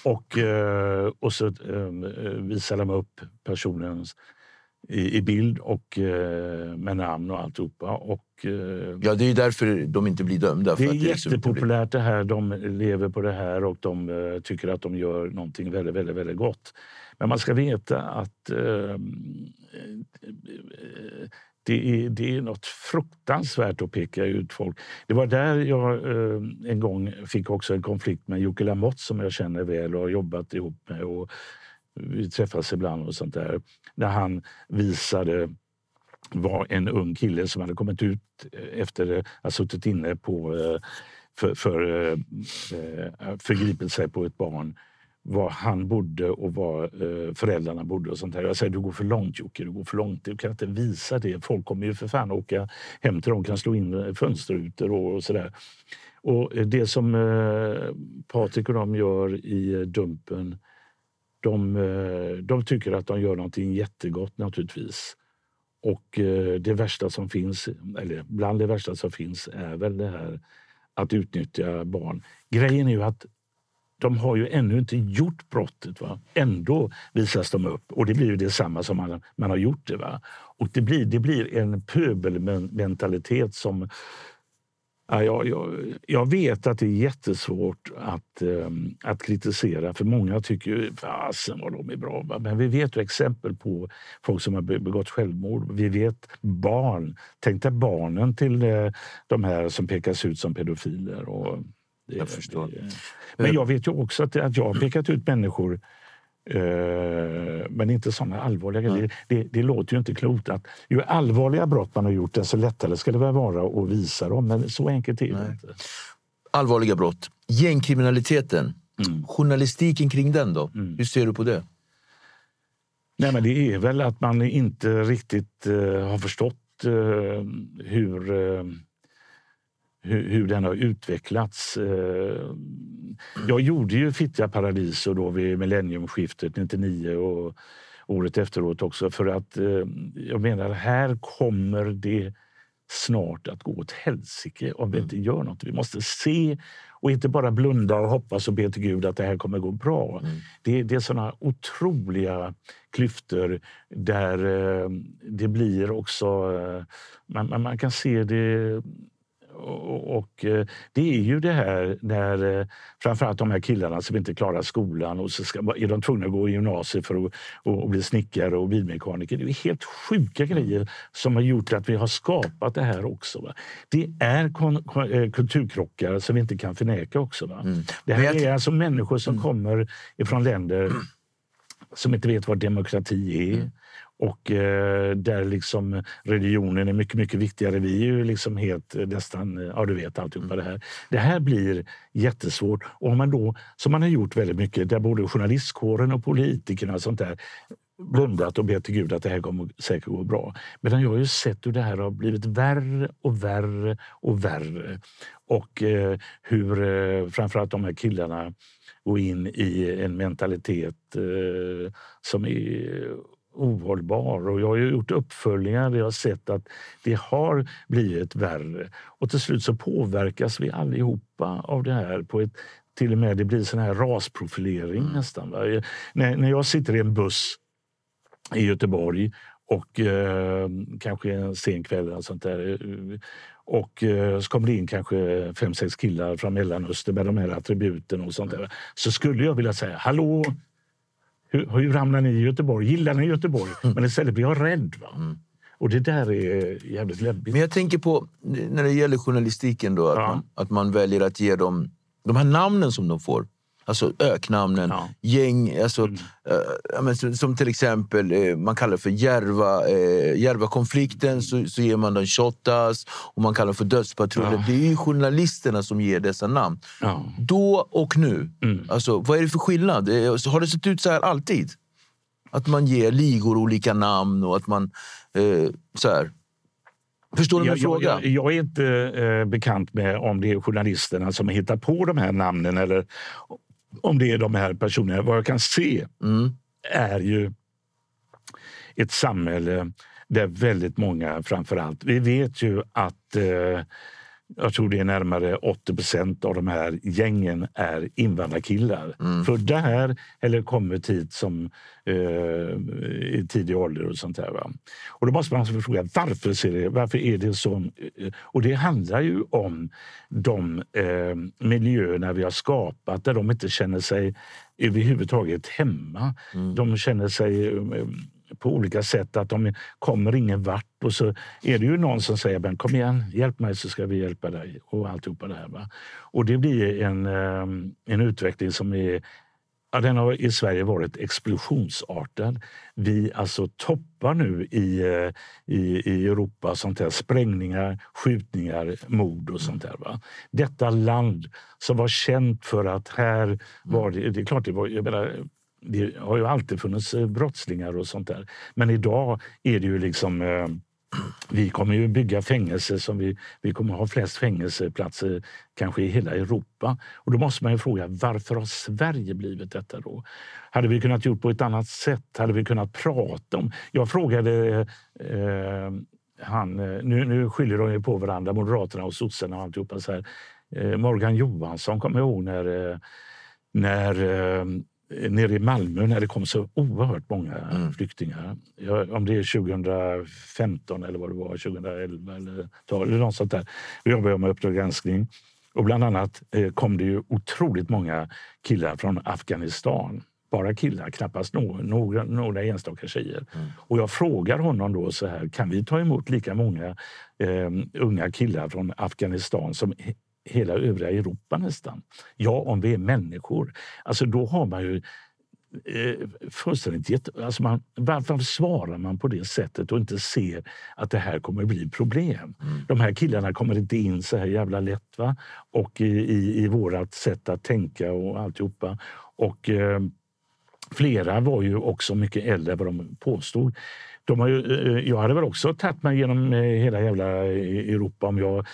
Och, eh, och så eh, visar de upp personens i, i bild och eh, med namn och alltihopa. Och, eh, ja, det är därför de inte blir dömda. Det är, det är jättepopulärt det här. De lever på det här och de eh, tycker att de gör någonting väldigt, väldigt, väldigt gott. Men man ska veta att eh, det är, det är något fruktansvärt att peka ut folk. Det var där jag eh, en gång fick också en konflikt med Jocke Lamotte som jag känner väl och har jobbat ihop med. Och vi träffas ibland och sånt där. När han visade var en ung kille som hade kommit ut efter att ha suttit inne på, eh, för, för eh, eh, förgripit sig på ett barn var han bodde och var eh, föräldrarna bodde. och sånt där. Jag säger du går för långt Jocke, du går för långt. Du kan inte visa det. Folk kommer ju för fan åka hem till dem, kan slå in eh, fönsterrutor och, och sådär. Och det som eh, Patrik och de gör i Dumpen, de, eh, de tycker att de gör någonting jättegott naturligtvis. Och eh, det värsta som finns, eller bland det värsta som finns, är väl det här att utnyttja barn. Grejen är ju att de har ju ännu inte gjort brottet. Va? Ändå visas de upp och det blir ju detsamma som man, man har gjort det. Va? Och det blir, det blir en pöbelmentalitet som Ja, jag, jag, jag, vet att det är jättesvårt att, um, att kritisera för många tycker ju fasen vad de är bra. Va? Men vi vet ju exempel på folk som har begått självmord. Vi vet barn. Tänk dig barnen till uh, de här som pekas ut som pedofiler. Och det, jag förstår. Det, men jag vet ju också att, att jag har pekat ut människor Eh, men inte sådana allvarliga grejer. Det, det, låter ju inte klokt. att Ju allvarliga brott man har gjort, desto lättare ska det väl vara att visa dem. Men så enkelt är det inte. Allvarliga brott. Gängkriminaliteten. Mm. Journalistiken kring den då? Mm. Hur ser du på det? Nej, men det är väl att man inte riktigt uh, har förstått uh, hur uh, hur, hur den har utvecklats. Eh, jag gjorde ju Fittja Paradiso då vid millenniumskiftet 99 och året efteråt också för att eh, jag menar här kommer det snart att gå åt helsike om vi mm. inte gör något. Vi måste se och inte bara blunda och hoppas och be till Gud att det här kommer gå bra. Mm. Det, det är såna otroliga klyftor där eh, det blir också... Man, man kan se det och, eh, det är ju det här när eh, framförallt de här killarna som inte klarar skolan och så ska, är de tvungna att gå i gymnasiet för att och, bli snickare och bilmekaniker. Det är helt sjuka grejer som har gjort att vi har skapat det här också. Va? Det är kon, kon, eh, kulturkrockar som vi inte kan förneka också. Va? Mm. Det här är alltså människor som mm. kommer ifrån länder som inte vet vad demokrati är. Mm och eh, där liksom religionen är mycket, mycket viktigare. Vi är ju liksom helt eh, nästan, eh, ja du vet alltihopa det här. Det här blir jättesvårt. Och om man då, som man har gjort väldigt mycket, där både journalistkåren och politikerna och sånt där blundat och bett till Gud att det här kommer säkert gå bra. Men jag har ju sett hur det här har blivit värre och värre och värre. Och eh, hur eh, framförallt de här killarna går in i en mentalitet eh, som är ohållbar. Och jag har gjort uppföljningar där jag sett att det har blivit värre. Och till slut så påverkas vi allihopa av det här på ett till och med det blir sån här rasprofilering mm. nästan. När, när jag sitter i en buss i Göteborg och eh, kanske en sen kväll eller sånt där. Och eh, så kommer det in kanske fem, sex killar från Mellanöstern med de här attributen och sånt där. Så skulle jag vilja säga hallå, hur, hur hamnar ni i Göteborg? Gillar ni Göteborg? Mm. Men istället blir jag rädd. Va? Mm. Och det där är jävligt läbbigt. Men jag tänker på, när det gäller journalistiken, då, att, ja. man, att man väljer att ge dem de här namnen som de får. Alltså öknamnen, ja. gäng. Alltså, mm. äh, som, som, till exempel, äh, man kallar det för Järva, äh, Järva-konflikten, så, så ger man dem Shottaz och man kallar dem för Dödspatrullen. Ja. Det är ju journalisterna som ger dessa namn. Ja. Då och nu. Mm. Alltså, vad är det för skillnad? Har det sett ut så här alltid? Att man ger ligor olika namn och att man... så här. Förstår du min jag, fråga? Jag, jag, är inte eh, bekant med om det är journalisterna som har hittat på de här namnen eller om det är de här personerna. Vad jag kan se mm. är ju ett samhälle där väldigt många, framför allt... Vi vet ju att eh, jag tror det är närmare 80 procent av de här gängen är invandrarkillar. Mm. Födda här eller kommit hit som, eh, i tidig ålder. och sånt där, va? Och Då måste man alltså fråga varför, ser det, varför är det så? Och det handlar ju om de eh, miljöerna vi har skapat där de inte känner sig överhuvudtaget hemma. Mm. De känner sig eh, på olika sätt att de kommer ingen vart och så är det ju någon som säger men kom igen, hjälp mig så ska vi hjälpa dig och alltihopa det här. Va? Och det blir en, ehm, en utveckling som är Ja, den har i Sverige varit explosionsartad. Vi alltså toppar nu i, eh, i, i Europa sånt här, sprängningar, skjutningar, mord och sånt där. Va? Detta land som var känt för att här var det... Det är klart, det var, jag menar, det har ju alltid funnits eh, brottslingar och sånt där. Men idag är det ju liksom eh, vi kommer ju bygga fängelser som vi, vi kommer ha flest fängelseplatser kanske i hela Europa. Och då måste man ju fråga varför har Sverige blivit detta då? Hade vi kunnat gjort på ett annat sätt? Hade vi kunnat prata om? Jag frågade eh, han, eh, nu, nu skiljer de ju på varandra, Moderaterna och sossarna och alltihopa. Så här. Eh, Morgan Johansson kommer jag ihåg när eh, när eh, nere i Malmö när det kom så oerhört många mm. flyktingar. Ja, om det är 2015 eller vad det var, 2011 eller, eller något sånt där. Då jobbade jag med Uppdrag granskning. Och bland annat eh, kom det ju otroligt många killar från Afghanistan. Bara killar, knappast några, några, några enstaka tjejer. Mm. Och jag frågar honom då så här, kan vi ta emot lika många eh, unga killar från Afghanistan som hela övriga Europa nästan. Ja, om vi är människor. Alltså då har man ju eh, fullständigt gett, alltså man, varför svarar man på det sättet och inte ser att det här kommer bli problem? Mm. De här killarna kommer inte in så här jävla lätt. Va? Och i, i, i vårat sätt att tänka och alltihopa. Och eh, flera var ju också mycket äldre än vad de påstod. De har ju, eh, jag hade väl också tagit mig genom eh, hela jävla eh, Europa om jag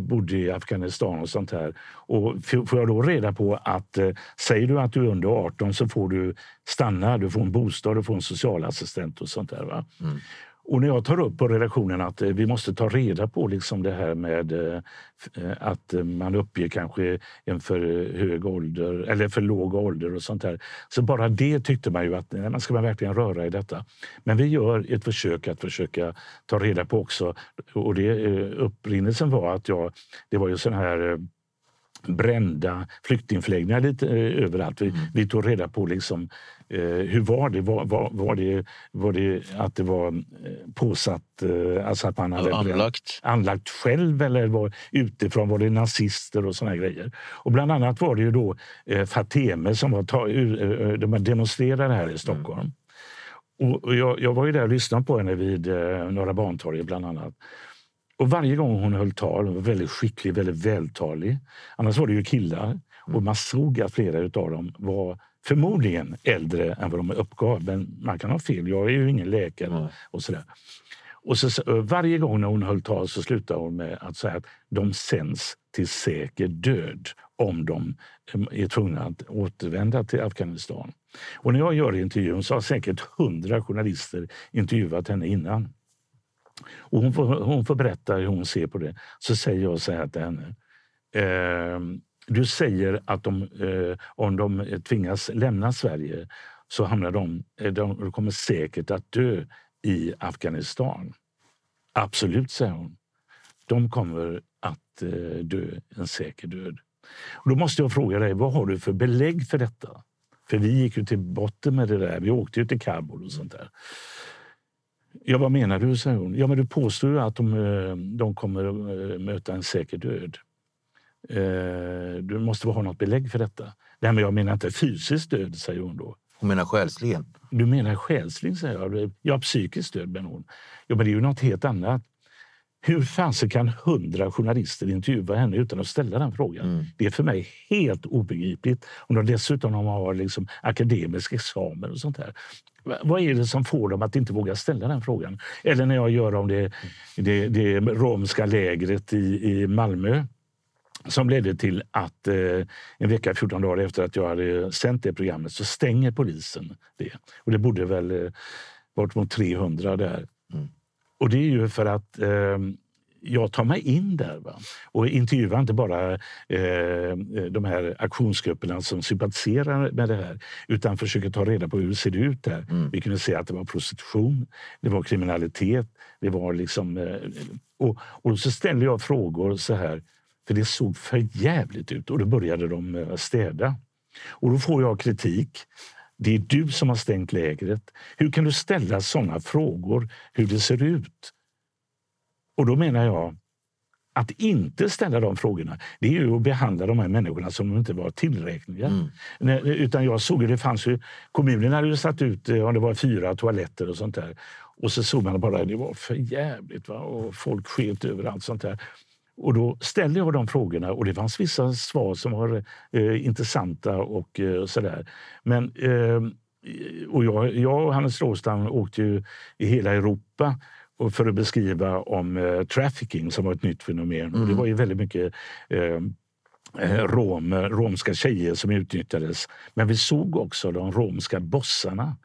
bodde i Afghanistan och sånt här. Och får jag då reda på att säger du att du är under 18 så får du stanna, du får en bostad, du får en socialassistent och sånt där. Va? Mm. Och när jag tar upp på redaktionen att eh, vi måste ta reda på liksom det här med eh, eh, att man uppger kanske en för hög ålder eller för låg ålder och sånt där. Så bara det tyckte man ju att man ska man verkligen röra i detta. Men vi gör ett försök att försöka ta reda på också. Och det, upprinnelsen var att jag, det var ju sån här brända flyktingförläggningar lite överallt. Vi, mm. vi tog reda på liksom Eh, hur var det? Var, var, var, det? var det att det var eh, påsatt, eh, alltså att man hade anlagt. anlagt själv eller var utifrån? Var det nazister och såna grejer? Och bland annat var det ju då eh, Fateme som var ta, uh, de demonstrerade här i Stockholm. Mm. Och, jag, jag, var ju där och lyssnade på henne vid eh, Norra Bantorget bland annat. Och varje gång hon höll tal, hon var väldigt skicklig, väldigt vältalig. Annars var det ju killar. Mm. Och man såg att flera av dem var förmodligen äldre än vad de uppgav. Men man kan ha fel. Jag är ju ingen läkare. Mm. och sådär. Och så, varje gång när hon höll tal så slutade hon med att säga att de sänds till säker död om de är tvungna att återvända till Afghanistan. Och när jag gör intervjun så har säkert hundra journalister intervjuat henne innan. Och hon, får, hon får berätta hur hon ser på det. Så säger jag så här till henne. Eh, du säger att de, eh, om de eh, tvingas lämna Sverige så hamnar eh, de, de kommer säkert att dö i Afghanistan. Absolut, säger hon. De kommer att eh, dö en säker död. Och då måste jag fråga dig, vad har du för belägg för detta? För vi gick ju till botten med det där. Vi åkte ju till Kabul och sånt där. Ja, vad menar du? säger hon. Ja, men du påstår ju att de, eh, de kommer att möta en säker död. Eh, du måste ha något belägg för detta. Nej, men jag menar inte fysiskt död, säger hon då. Hon menar själsligen? Du menar själsligen, säger jag. Ja, psykiskt död, menar hon. Ja, men det är ju något helt annat. Hur fasen kan hundra journalister intervjua henne utan att ställa den frågan? Mm. Det är för mig helt obegripligt. Om de dessutom har liksom akademisk examen och sånt här. Vad är det som får dem att inte våga ställa den frågan? Eller när jag gör om det, det, det romska lägret i, i Malmö som ledde till att eh, en vecka, 14 dagar efter att jag hade sänt det programmet så stänger polisen det. Och det bodde väl eh, bort mot 300 där. Mm. Och det är ju för att eh, jag tar mig in där va? och intervjuar inte bara eh, de här aktionsgrupperna som sympatiserar med det här utan försöker ta reda på hur det ser ut där. Mm. Vi kunde se att det var prostitution, det var kriminalitet, det var liksom... Eh, och, och så ställer jag frågor så här för det såg för jävligt ut och då började de eh, städa. Och då får jag kritik. Det är du som har stängt lägret. Hur kan du ställa sådana frågor hur det ser ut? Och då menar jag att inte ställa de frågorna, det är ju att behandla de här människorna som de inte var tillräkneliga. Mm. Utan jag såg det fanns ju, kommunen hade ju satt ut eh, om det var fyra toaletter och sånt där. Och så såg man bara det var för jävligt va? och folk sket överallt sånt där. Och då ställde jag de frågorna och det fanns vissa svar som var eh, intressanta och eh, sådär. Men eh, och jag, jag och Hannes Råstam åkte ju i hela Europa för att beskriva om eh, trafficking som var ett nytt fenomen. Mm. Och det mm. var ju väldigt mycket eh, eh, rom, romska tjejer som utnyttjades. Men vi såg också de romska bossarna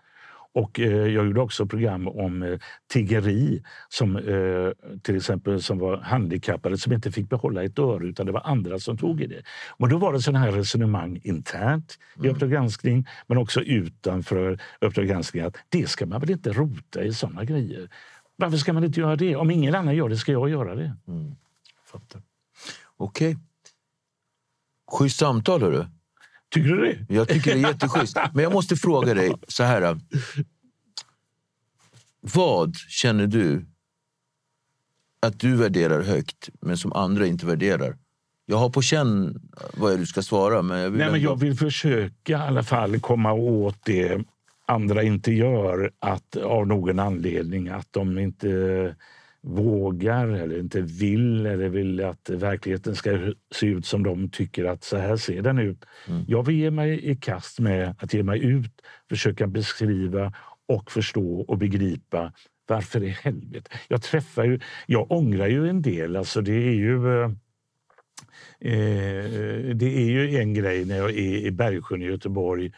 Och eh, jag gjorde också program om eh, tiggeri, som, eh, till exempel som var handikappade som inte fick behålla ett öre utan det var andra som tog i det. Och då var det sådana här resonemang internt i mm. Uppdrag granskning men också utanför Uppdrag granskning att det ska man väl inte rota i sådana grejer. Varför ska man inte göra det? Om ingen annan gör det ska jag göra det. Mm. Okej. Okay. Schysst samtal, hörru. Tycker du det? Jag tycker det är jätteschysst. Men jag måste fråga dig så här. Vad känner du att du värderar högt, men som andra inte värderar? Jag har på känn vad du ska svara. Men jag vill, Nej, men jag vill försöka i alla fall komma åt det andra inte gör att, av någon anledning. Att de inte vågar eller inte vill eller vill att verkligheten ska se ut som de tycker att så här ser den ut. Mm. Jag vill ge mig i kast med att ge mig ut, försöka beskriva och förstå och begripa varför i helvete. Jag träffar ju, jag ångrar ju en del. Alltså det är ju eh, eh det är ju en grej när jag är i Bergsjön i Göteborg.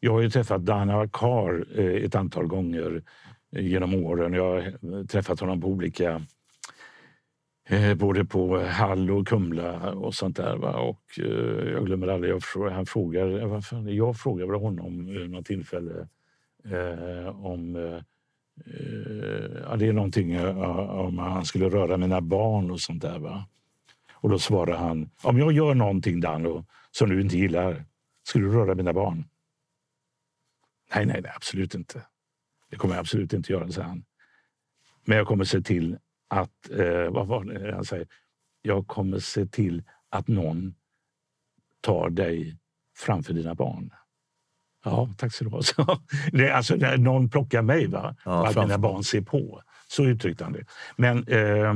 Jag har ju träffat Dana Kar eh, ett antal gånger genom åren. Jag har eh, träffat honom på olika eh, både på Hall och Kumla och sånt där. Va? Och eh, jag glömmer aldrig, jag, han frågar, eh, jag frågade honom vid något tillfälle eh, om eh, ja, det är någonting om han skulle röra mina barn och sånt där. Va? Och då svarar han, om jag gör någonting Dan som du inte gillar, skulle du röra mina barn? Nej, nej, nej absolut inte. Det kommer jag absolut inte göra, säger han. Men jag kommer se till att, eh, vad var det han säger? Jag kommer se till att någon tar dig framför dina barn. Ja, tack så du ha. <laughs> det, alltså, när någon plockar mig, va? Ja, att mina barn ser på. Så uttryckte han det. Men eh,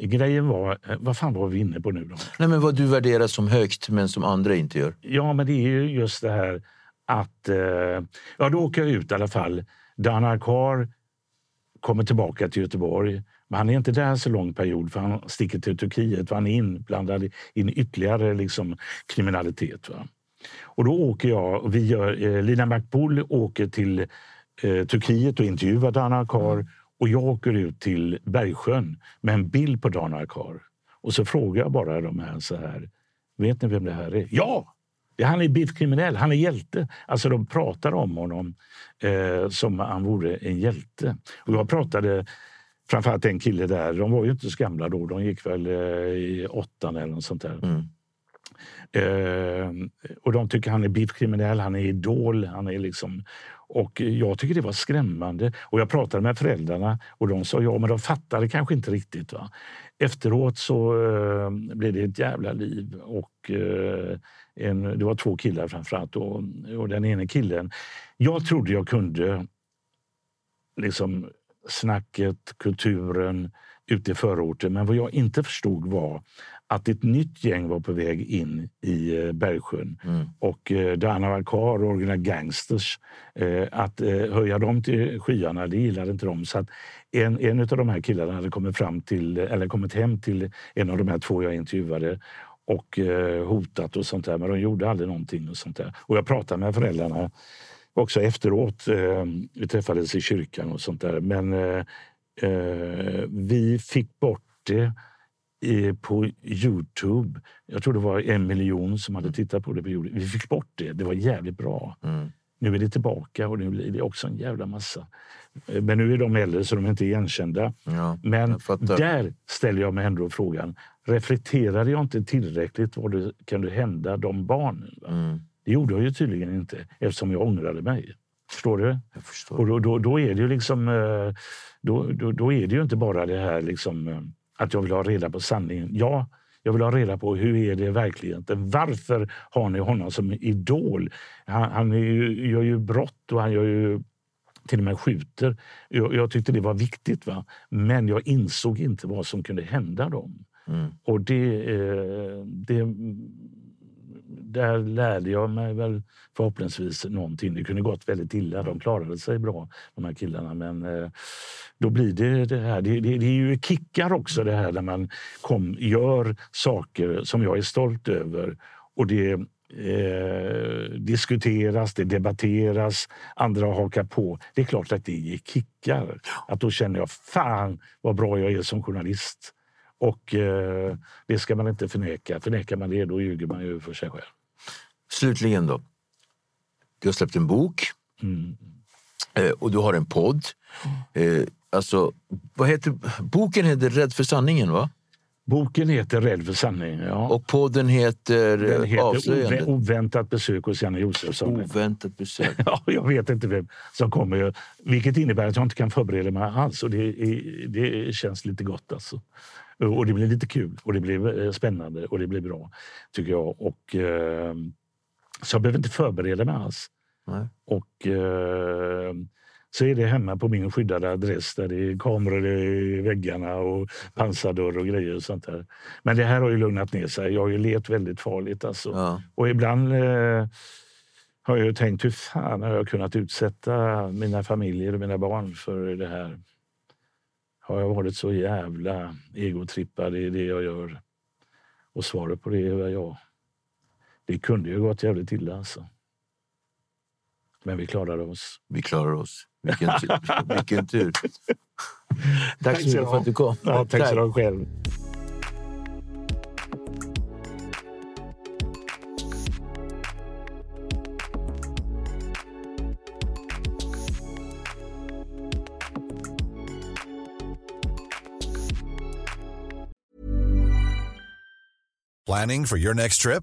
grejen var, eh, vad fan var vi inne på nu då? Nej, men vad du värderar som högt men som andra inte gör. Ja, men det är ju just det här att eh, ja, då åker jag ut i alla fall. Dan Arkar kommer tillbaka till Göteborg. Men han är inte där så lång period för han sticker till Turkiet för han är inblandad in ytterligare liksom, kriminalitet. Va? Och då åker jag, och vi gör, eh, Lina Makbul åker till eh, Turkiet och intervjuar Dan Arkar mm. och jag åker ut till Bergsjön med en bild på Dan Arkar. Och så frågar jag bara de här så här, vet ni vem det här är? Ja! Han är biffkriminell, han är hjälte. Alltså de pratar om honom eh, som han vore en hjälte. Och jag pratade framförallt en kille där, de var ju inte så gamla då, de gick väl eh, i åttan eller något sånt där. Mm. Eh, och de tycker han är biffkriminell, han är idol, han är liksom... Och jag tycker det var skrämmande. Och jag pratade med föräldrarna och de sa ja, men de fattade kanske inte riktigt. Va? Efteråt så eh, blev det ett jävla liv och eh, en, det var två killar framförallt. Och, och den ene killen... Jag trodde jag kunde liksom snacket, kulturen ute i förorten. Men vad jag inte förstod var att ett nytt gäng var på väg in i eh, Bergsjön. Mm. Och eh, Dana Valkar och Original Gangsters, eh, att eh, höja dem till skyarna, det gillade inte de. Så att en, en av de här killarna hade kommit, fram till, eller kommit hem till en av de här två jag intervjuade och eh, hotat och sånt där. Men de gjorde aldrig någonting. och sånt där. Och jag pratade med föräldrarna också efteråt. Eh, vi träffades i kyrkan och sånt där. Men eh, vi fick bort det på Youtube. Jag tror det var en miljon som hade tittat på det. Vi fick bort det. Det var jävligt bra. Mm. Nu är det tillbaka och nu blir det också en jävla massa. Men nu är de äldre så de är inte igenkända. Ja, Men där ställer jag mig ändå frågan. Reflekterade jag inte tillräckligt vad det kunde hända de barnen? Mm. Det gjorde jag ju tydligen inte eftersom jag ångrade mig. Förstår du? Jag förstår. Och då, då, då, är det ju liksom... Eh, då, då, då, är det ju inte bara det här liksom, eh, att jag vill ha reda på sanningen. Ja, jag vill ha reda på hur är det i verkligheten. Varför har ni honom som idol? Han, han ju, gör ju brott och han gör ju till och med skjuter. Jag, jag tyckte det var viktigt, va? men jag insåg inte vad som kunde hända dem. Mm. Och det, eh, det, där lärde jag mig väl förhoppningsvis någonting. Det kunde gått väldigt illa. De klarade sig bra, de här killarna. Men eh, då blir det det här. Det, det, det, är ju kickar också det här när man kom, gör saker som jag är stolt över. Och det eh, diskuteras, det debatteras, andra hakar på. Det är klart att det ger kickar. Att då känner jag, fan vad bra jag är som journalist. Och eh, det ska man inte förneka. Förnekar man det, då ljuger man ju för sig själv. Slutligen då. Du har släppt en bok. Mm. Eh, och du har en podd. Eh, alltså, vad heter, boken heter Rädd för sanningen, va? Boken heter Rädd för sanningen. Ja. Och podden heter, Den eh, heter Avslöjande. Ove- Oväntat besök hos Janne Josefsson. Oväntat besök. <laughs> Ja, jag vet inte vem som kommer. Vilket innebär att jag inte kan förbereda mig alls. Och det, det känns lite gott. Alltså. Och det blir lite kul och det blir eh, spännande och det blir bra, tycker jag. Och, eh, så jag behöver inte förbereda mig alls. Nej. Och eh, så är det hemma på min skyddade adress där det är kameror i väggarna och pansardörr och grejer och sånt där. Men det här har ju lugnat ner sig. Jag har ju levt väldigt farligt alltså. Ja. Och ibland eh, har jag ju tänkt hur fan har jag kunnat utsätta mina familjer och mina barn för det här? Har jag varit så jävla egotrippad i det jag gör? Och svaret på det är ja. Det kunde ju gått jävligt illa alltså. Men vi klarade oss. Vi klarar oss. Vilken tur. <laughs> <laughs> Vilken tur. Tack så ska du mycket för ha. att du kom. Ja, tack så du själv. Planning for your next trip?